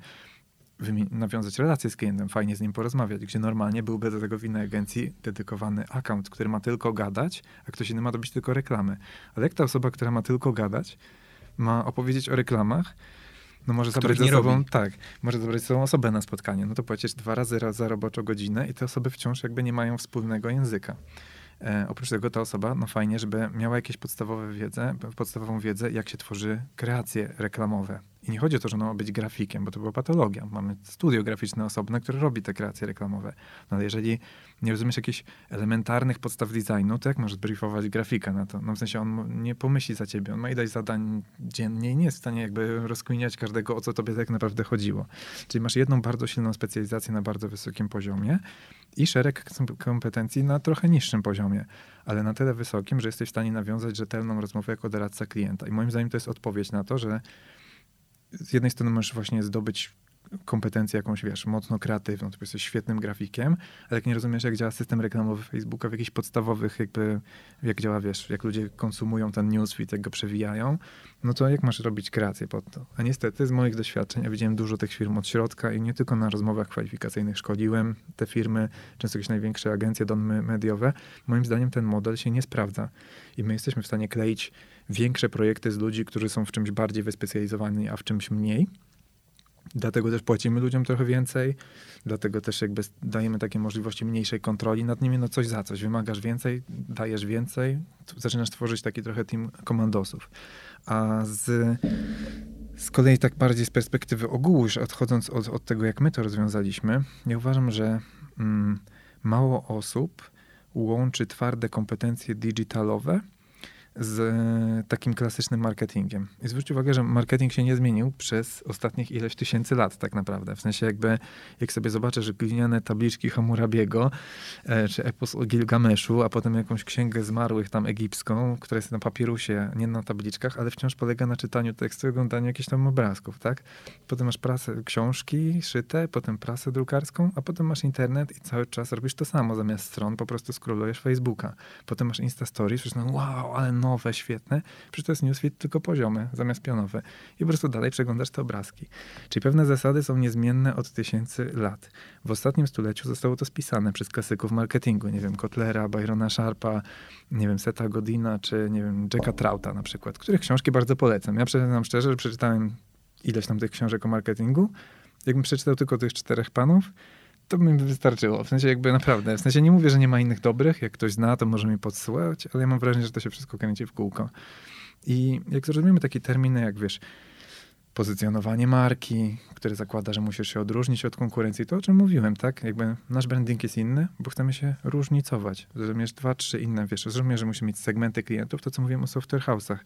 [SPEAKER 2] nawiązać relację z klientem, fajnie z nim porozmawiać, gdzie normalnie byłby do tego w innej agencji dedykowany account, który ma tylko gadać, a ktoś inny ma robić tylko reklamy. Ale jak ta osoba, która ma tylko gadać, ma opowiedzieć o reklamach, no może zabrać ze sobą, robi. tak, może zabrać ze sobą osobę na spotkanie, no to płacisz dwa razy za roboczą godzinę i te osoby wciąż jakby nie mają wspólnego języka. E, oprócz tego ta osoba, no fajnie, żeby miała jakieś podstawowe wiedzę, podstawową wiedzę, jak się tworzy kreacje reklamowe. I nie chodzi o to, że ona ma być grafikiem, bo to była patologia. Mamy studio graficzne osobne, które robi te kreacje reklamowe. No ale jeżeli nie rozumiesz jakichś elementarnych podstaw designu, to jak możesz briefować grafika na to? No w sensie on nie pomyśli za ciebie, on ma ileś zadań dziennie i nie jest w stanie jakby rozkminiać każdego, o co tobie tak naprawdę chodziło. Czyli masz jedną bardzo silną specjalizację na bardzo wysokim poziomie i szereg kompetencji na trochę niższym poziomie, ale na tyle wysokim, że jesteś w stanie nawiązać rzetelną rozmowę jako doradca klienta. I moim zdaniem to jest odpowiedź na to, że z jednej strony możesz właśnie zdobyć kompetencję jakąś, wiesz, mocno kreatywną, to jesteś świetnym grafikiem, ale jak nie rozumiesz, jak działa system reklamowy Facebooka w jakichś podstawowych, jakby, jak działa, wiesz, jak ludzie konsumują ten newsfeed, jak go przewijają, no to jak masz robić kreację pod to? A niestety z moich doświadczeń, ja widziałem dużo tych firm od środka i nie tylko na rozmowach kwalifikacyjnych szkoliłem te firmy, często jakieś największe agencje domy mediowe, moim zdaniem ten model się nie sprawdza i my jesteśmy w stanie kleić większe projekty z ludzi, którzy są w czymś bardziej wyspecjalizowani, a w czymś mniej, Dlatego też płacimy ludziom trochę więcej, dlatego też jakby dajemy takie możliwości mniejszej kontroli nad nimi, no coś za coś. Wymagasz więcej, dajesz więcej, zaczynasz tworzyć taki trochę team komandosów. A z, z kolei tak bardziej z perspektywy ogółu, już odchodząc od, od tego, jak my to rozwiązaliśmy, ja uważam, że mm, mało osób łączy twarde kompetencje digitalowe z takim klasycznym marketingiem. I zwróćcie uwagę, że marketing się nie zmienił przez ostatnich ileś tysięcy lat tak naprawdę. W sensie jakby, jak sobie zobaczę, że gliniane tabliczki Hammurabiego, e, czy epos o Gilgameszu, a potem jakąś księgę zmarłych tam egipską, która jest na papirusie, nie na tabliczkach, ale wciąż polega na czytaniu tekstu i oglądaniu jakichś tam obrazków, tak? Potem masz prasę, książki szyte, potem prasę drukarską, a potem masz internet i cały czas robisz to samo. Zamiast stron po prostu scrollujesz Facebooka. Potem masz Insta Stories, przecież wow, ale nowe, świetne, przecież to jest newsfeed tylko poziomy, zamiast pionowe. I po prostu dalej przeglądasz te obrazki. Czyli pewne zasady są niezmienne od tysięcy lat. W ostatnim stuleciu zostało to spisane przez klasyków marketingu, nie wiem, Kotlera, Byrona Sharpa, nie wiem, Seta Godina, czy nie wiem, Jacka Trauta na przykład, których książki bardzo polecam. Ja przyznam szczerze, że przeczytałem ileś tam tych książek o marketingu. Jakbym przeczytał tylko tych czterech panów, to mi wystarczyło. W sensie jakby naprawdę, w sensie nie mówię, że nie ma innych dobrych, jak ktoś zna, to może mi podsyłać, ale ja mam wrażenie, że to się wszystko kręci w kółko. I jak zrozumiemy takie terminy, jak wiesz, pozycjonowanie marki, które zakłada, że musisz się odróżnić od konkurencji, to o czym mówiłem, tak? Jakby nasz branding jest inny, bo chcemy się różnicować. Zrozumiesz dwa, trzy inne, wiesz, rozumiesz, że musimy mieć segmenty klientów, to co mówiłem o software house'ach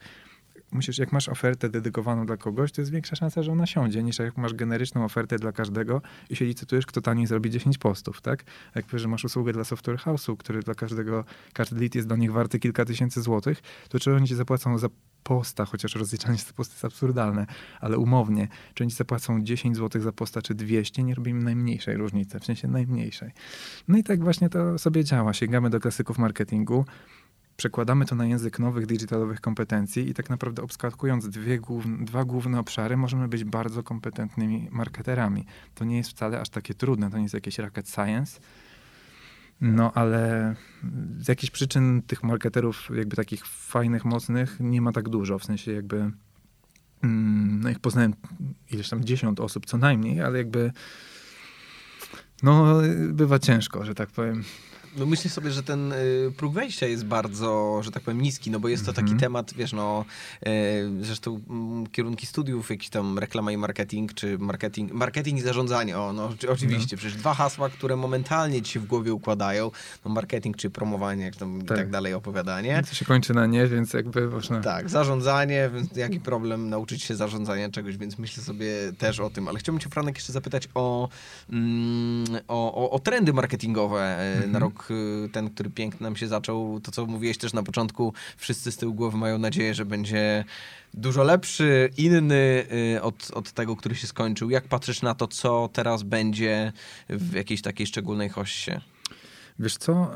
[SPEAKER 2] musisz, jak masz ofertę dedykowaną dla kogoś, to jest większa szansa, że ona siądzie, niż jak masz generyczną ofertę dla każdego i się licytujesz, kto taniej zrobi 10 postów, tak? Jak powiesz, że masz usługę dla software house'u, który dla każdego, każdy lead jest dla nich warty kilka tysięcy złotych, to czy oni ci zapłacą za posta, chociaż rozliczanie za post jest absurdalne, ale umownie, czy oni zapłacą 10 zł za posta, czy 200, nie robimy najmniejszej różnicy, w sensie najmniejszej. No i tak właśnie to sobie działa. Sięgamy do klasyków marketingu, przekładamy to na język nowych digitalowych kompetencji i tak naprawdę obskakując dwie główne, dwa główne obszary, możemy być bardzo kompetentnymi marketerami. To nie jest wcale aż takie trudne, to nie jest jakieś rocket science. No, ale z jakichś przyczyn tych marketerów, jakby takich fajnych, mocnych, nie ma tak dużo. W sensie jakby, mm, no ich poznałem ileś tam dziesiąt osób co najmniej, ale jakby, no bywa ciężko, że tak powiem.
[SPEAKER 1] No myślę sobie, że ten y, próg wejścia jest bardzo, że tak powiem, niski, no bo jest to taki mm -hmm. temat, wiesz, no y, zresztą y, kierunki studiów, jakiś tam reklama i marketing, czy marketing, marketing i zarządzanie, o, no oczywiście, no. przecież dwa hasła, które momentalnie ci się w głowie układają, no marketing czy promowanie, jak tam tak. i tak dalej, opowiadanie.
[SPEAKER 2] To się kończy na nie, więc jakby można...
[SPEAKER 1] Tak, zarządzanie, więc jaki problem nauczyć się zarządzania czegoś, więc myślę sobie też o tym, ale chciałbym cię, Franek, jeszcze zapytać o, mm, o, o, o trendy marketingowe mm -hmm. na rok Y, ten, który piękny nam się zaczął, to co mówiłeś też na początku, wszyscy z tyłu głowy mają nadzieję, że będzie dużo lepszy, inny y, od, od tego, który się skończył. Jak patrzysz na to, co teraz będzie w jakiejś takiej szczególnej hoście?
[SPEAKER 2] Wiesz co,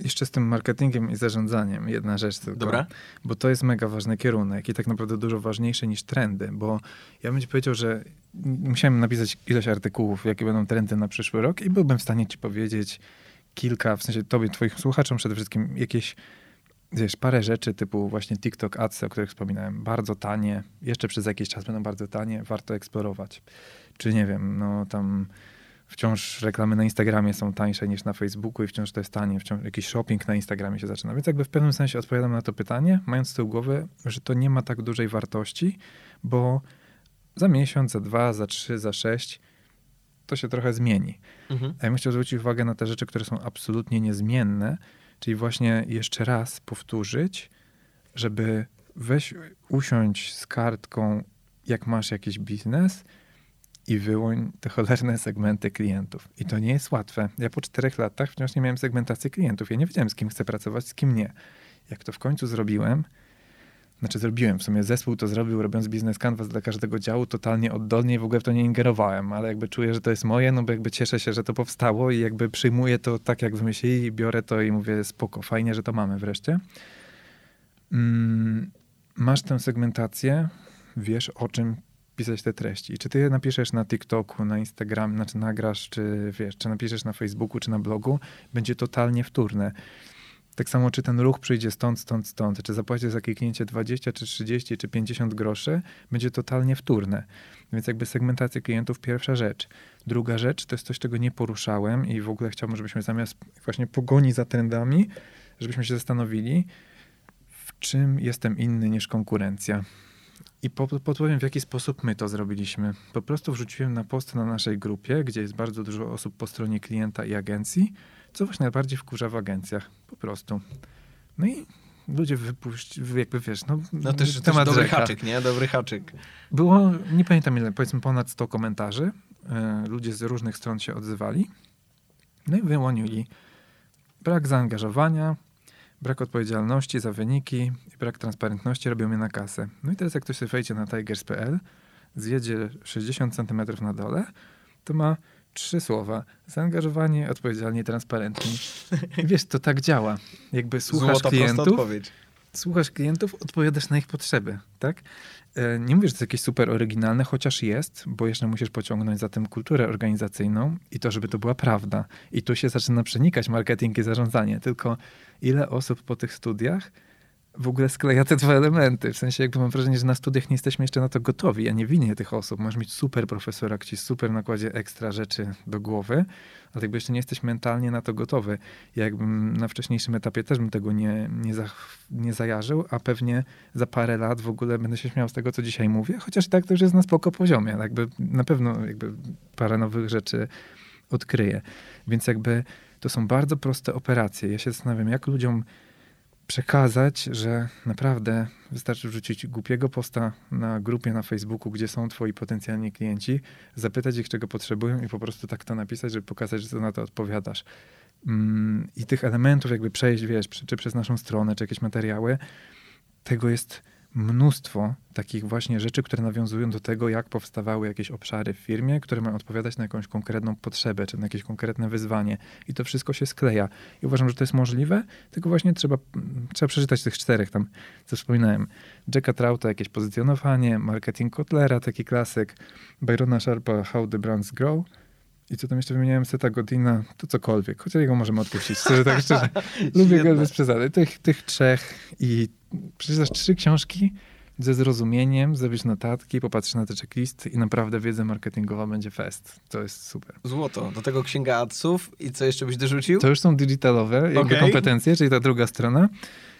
[SPEAKER 2] jeszcze z tym marketingiem i zarządzaniem jedna rzecz tylko.
[SPEAKER 1] Dobra.
[SPEAKER 2] Bo to jest mega ważny kierunek i tak naprawdę dużo ważniejszy niż trendy, bo ja bym ci powiedział, że musiałem napisać ileś artykułów, jakie będą trendy na przyszły rok i byłbym w stanie ci powiedzieć, kilka, w sensie tobie, twoich słuchaczom przede wszystkim jakieś, wiesz, parę rzeczy typu właśnie TikTok Ads, o których wspominałem, bardzo tanie, jeszcze przez jakiś czas będą bardzo tanie, warto eksplorować. Czy nie wiem, no tam wciąż reklamy na Instagramie są tańsze niż na Facebooku i wciąż to jest tanie, wciąż jakiś shopping na Instagramie się zaczyna. Więc jakby w pewnym sensie odpowiadam na to pytanie, mając z tyłu głowy, że to nie ma tak dużej wartości, bo za miesiąc, za dwa, za trzy, za sześć to się trochę zmieni. Mhm. A ja bym chciał zwrócić uwagę na te rzeczy, które są absolutnie niezmienne, czyli właśnie jeszcze raz powtórzyć, żeby weź usiąść z kartką, jak masz jakiś biznes i wyłoń te cholerne segmenty klientów. I to nie jest łatwe. Ja po czterech latach wciąż nie miałem segmentacji klientów. Ja nie wiedziałem, z kim chcę pracować, z kim nie. Jak to w końcu zrobiłem, znaczy zrobiłem, w sumie zespół to zrobił, robiąc biznes canvas dla każdego działu, totalnie oddolnie i w ogóle w to nie ingerowałem, ale jakby czuję, że to jest moje, no bo jakby cieszę się, że to powstało i jakby przyjmuję to tak, jak wymyślili, biorę to i mówię spoko, fajnie, że to mamy wreszcie. Mm, masz tę segmentację, wiesz o czym pisać te treści. Czy ty je napiszesz na TikToku, na Instagramie, znaczy nagrasz, czy wiesz, czy napiszesz na Facebooku, czy na blogu, będzie totalnie wtórne. Tak samo, czy ten ruch przyjdzie stąd, stąd, stąd, czy zapłacisz za kliknięcie 20, czy 30, czy 50 groszy, będzie totalnie wtórne. Więc jakby segmentacja klientów, pierwsza rzecz. Druga rzecz, to jest coś, czego nie poruszałem i w ogóle chciałbym, żebyśmy zamiast właśnie pogoni za trendami, żebyśmy się zastanowili, w czym jestem inny niż konkurencja. I podpowiem, w jaki sposób my to zrobiliśmy. Po prostu wrzuciłem na post na naszej grupie, gdzie jest bardzo dużo osób po stronie klienta i agencji, co was najbardziej wkurza w agencjach. Po prostu. No i ludzie wypuść, jakby wiesz, no,
[SPEAKER 1] no też, temat też dobry rzeka. haczyk, nie? Dobry haczyk.
[SPEAKER 2] Było, nie pamiętam ile, powiedzmy ponad 100 komentarzy. E, ludzie z różnych stron się odzywali. No i wyłonili brak zaangażowania, brak odpowiedzialności za wyniki i brak transparentności robią mnie na kasę. No i teraz jak ktoś sobie wejdzie na tigers.pl, zjedzie 60 cm na dole, to ma trzy słowa. Zaangażowanie, odpowiedzialnie, transparentnie. Wiesz, to tak działa. Jakby słuchasz Złota klientów, słuchasz klientów, odpowiadasz na ich potrzeby, tak? E, nie mówię, że to jest jakieś super oryginalne, chociaż jest, bo jeszcze musisz pociągnąć za tym kulturę organizacyjną i to, żeby to była prawda. I tu się zaczyna przenikać marketing i zarządzanie. Tylko ile osób po tych studiach w ogóle skleja te dwa elementy. W sensie jakby mam wrażenie, że na studiach nie jesteśmy jeszcze na to gotowi. Ja nie winię tych osób. Możesz mieć super profesora, który super nakładzie ekstra rzeczy do głowy, ale jakby jeszcze nie jesteś mentalnie na to gotowy. Ja jakbym na wcześniejszym etapie też bym tego nie, nie, za, nie zajarzył, a pewnie za parę lat w ogóle będę się śmiał z tego, co dzisiaj mówię, chociaż tak to już jest na spoko poziomie. Jakby na pewno jakby parę nowych rzeczy odkryję. Więc jakby to są bardzo proste operacje. Ja się zastanawiam, jak ludziom przekazać, że naprawdę wystarczy wrzucić głupiego posta na grupie na Facebooku, gdzie są twoi potencjalni klienci, zapytać ich, czego potrzebują i po prostu tak to napisać, żeby pokazać, że na to odpowiadasz. Mm, I tych elementów jakby przejść, wiesz, czy przez naszą stronę, czy jakieś materiały, tego jest mnóstwo takich właśnie rzeczy, które nawiązują do tego, jak powstawały jakieś obszary w firmie, które mają odpowiadać na jakąś konkretną potrzebę, czy na jakieś konkretne wyzwanie. I to wszystko się skleja. I uważam, że to jest możliwe, tylko właśnie trzeba, trzeba przeczytać tych czterech tam, co wspominałem. Jacka Trauta, jakieś pozycjonowanie, marketing Kotlera, taki klasyk, Byrona Sharpa, How the Brands Grow, i co tam jeszcze wymieniałem, Seta Godina, to cokolwiek. Chociaż jego możemy odpuścić, szczerze, tak <laughs> szczerze. Lubię go bez przesady. Tych, tych trzech i przeczytasz trzy książki ze zrozumieniem, zrobisz notatki, popatrzysz na te checklisty i naprawdę wiedza marketingowa będzie fest. To jest super.
[SPEAKER 1] Złoto. Do tego księga adsów i co jeszcze byś dorzucił?
[SPEAKER 2] To już są digitalowe jakby okay. kompetencje, czyli ta druga strona.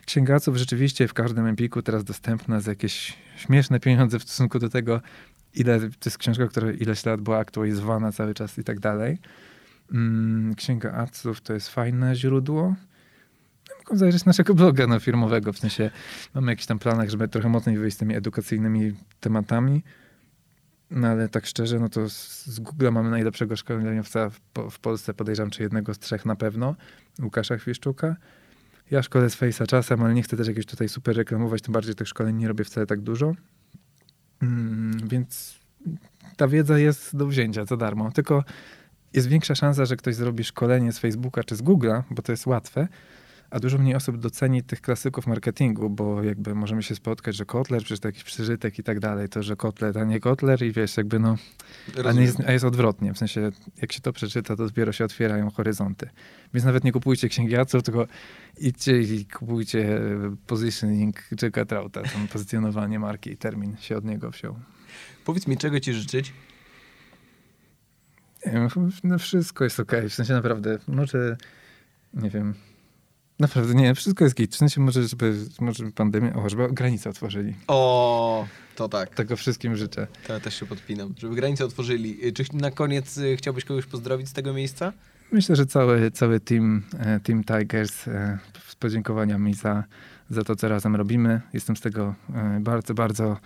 [SPEAKER 2] Księga adsów rzeczywiście w każdym Empiku teraz dostępna za jakieś śmieszne pieniądze w stosunku do tego, ile to jest książka, która ileś lat była aktualizowana cały czas i tak dalej. Mm, księga adsów to jest fajne źródło mogą zajrzeć naszego bloga no, firmowego, w sensie mamy jakiś tam planach, żeby trochę mocniej wyjść z tymi edukacyjnymi tematami, no ale tak szczerze, no to z, z Google mamy najlepszego szkoleniowca w, w, Polsce, podejrzewam, czy jednego z trzech na pewno, Łukasza Chwiszczuka. Ja szkolę z Face'a czasem, ale nie chcę też jakieś tutaj super reklamować, tym bardziej tych szkoleń nie robię wcale tak dużo. Mm, więc ta wiedza jest do wzięcia za darmo. Tylko jest większa szansa, że ktoś zrobi szkolenie z Facebooka czy z Google'a, bo to jest łatwe, a dużo mniej osób doceni tych klasyków marketingu, bo jakby możemy się spotkać, że Kotler, przecież to jakiś przeżytek i tak dalej, to, że Kotler, a nie Kotler i wiesz, jakby no, a, nie jest, a jest odwrotnie, w sensie jak się to przeczyta, to dopiero się otwierają horyzonty. Więc nawet nie kupujcie księgi Aców, tylko idźcie i kupujcie positioning Jacka Trauta, tam <laughs> pozycjonowanie marki i termin się od niego wziął.
[SPEAKER 1] Powiedz mi, czego ci życzyć?
[SPEAKER 2] No wszystko jest okej, okay. w sensie naprawdę, może, nie wiem, naprawdę nie, wszystko jest git. W sensie może, żeby, może pandemia, o, żeby granice otworzyli.
[SPEAKER 1] O, to tak.
[SPEAKER 2] Tego wszystkim życzę.
[SPEAKER 1] To ja też się podpinam, żeby granice otworzyli. Czy na koniec y, chciałbyś kogoś pozdrowić z tego miejsca?
[SPEAKER 2] Myślę, że cały, cały team, e, team Tigers e, z podziękowaniami za, za to, co razem robimy. Jestem z tego e, bardzo, bardzo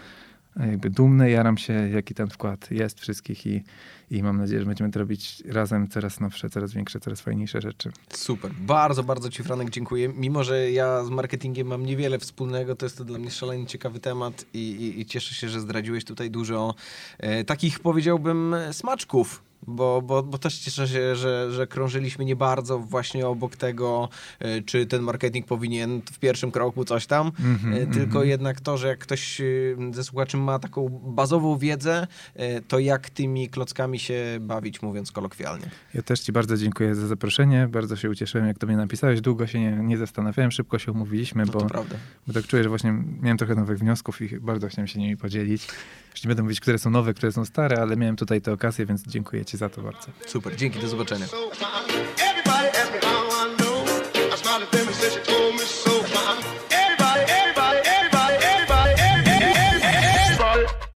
[SPEAKER 2] jakby dumny, jaram się, jaki ten wkład jest wszystkich i, i mam nadzieję, że będziemy to robić razem coraz nowsze, coraz większe, coraz fajniejsze rzeczy.
[SPEAKER 1] Super. Bardzo, bardzo Ci Franek dziękuję. Mimo, że ja z marketingiem mam niewiele wspólnego, to jest to dla mnie szalenie ciekawy temat i, i, i cieszę się, że zdradziłeś tutaj dużo e, takich, powiedziałbym, smaczków bo, bo, bo też cieszę się, że, że krążyliśmy nie bardzo właśnie obok tego, e, czy ten marketing powinien w pierwszym kroku coś tam, mm -hmm, tylko mm -hmm. jednak to, że jak ktoś e, ze słuchaczy ma taką bazową wiedzę, to jak tymi klockami się bawić, mówiąc kolokwialnie.
[SPEAKER 2] Ja też Ci bardzo dziękuję za zaproszenie, bardzo się ucieszyłem, jak to mnie napisałeś, długo się nie, nie zastanawiałem, szybko się umówiliśmy,
[SPEAKER 1] no
[SPEAKER 2] bo,
[SPEAKER 1] prawda.
[SPEAKER 2] bo tak czuję, że właśnie miałem trochę nowych wniosków i bardzo chciałem się nimi podzielić. Już nie będę mówić, które są nowe, które są stare, ale miałem tutaj tę okazję, więc dziękuję Ci za to bardzo.
[SPEAKER 1] Super, dzięki, do zobaczenia.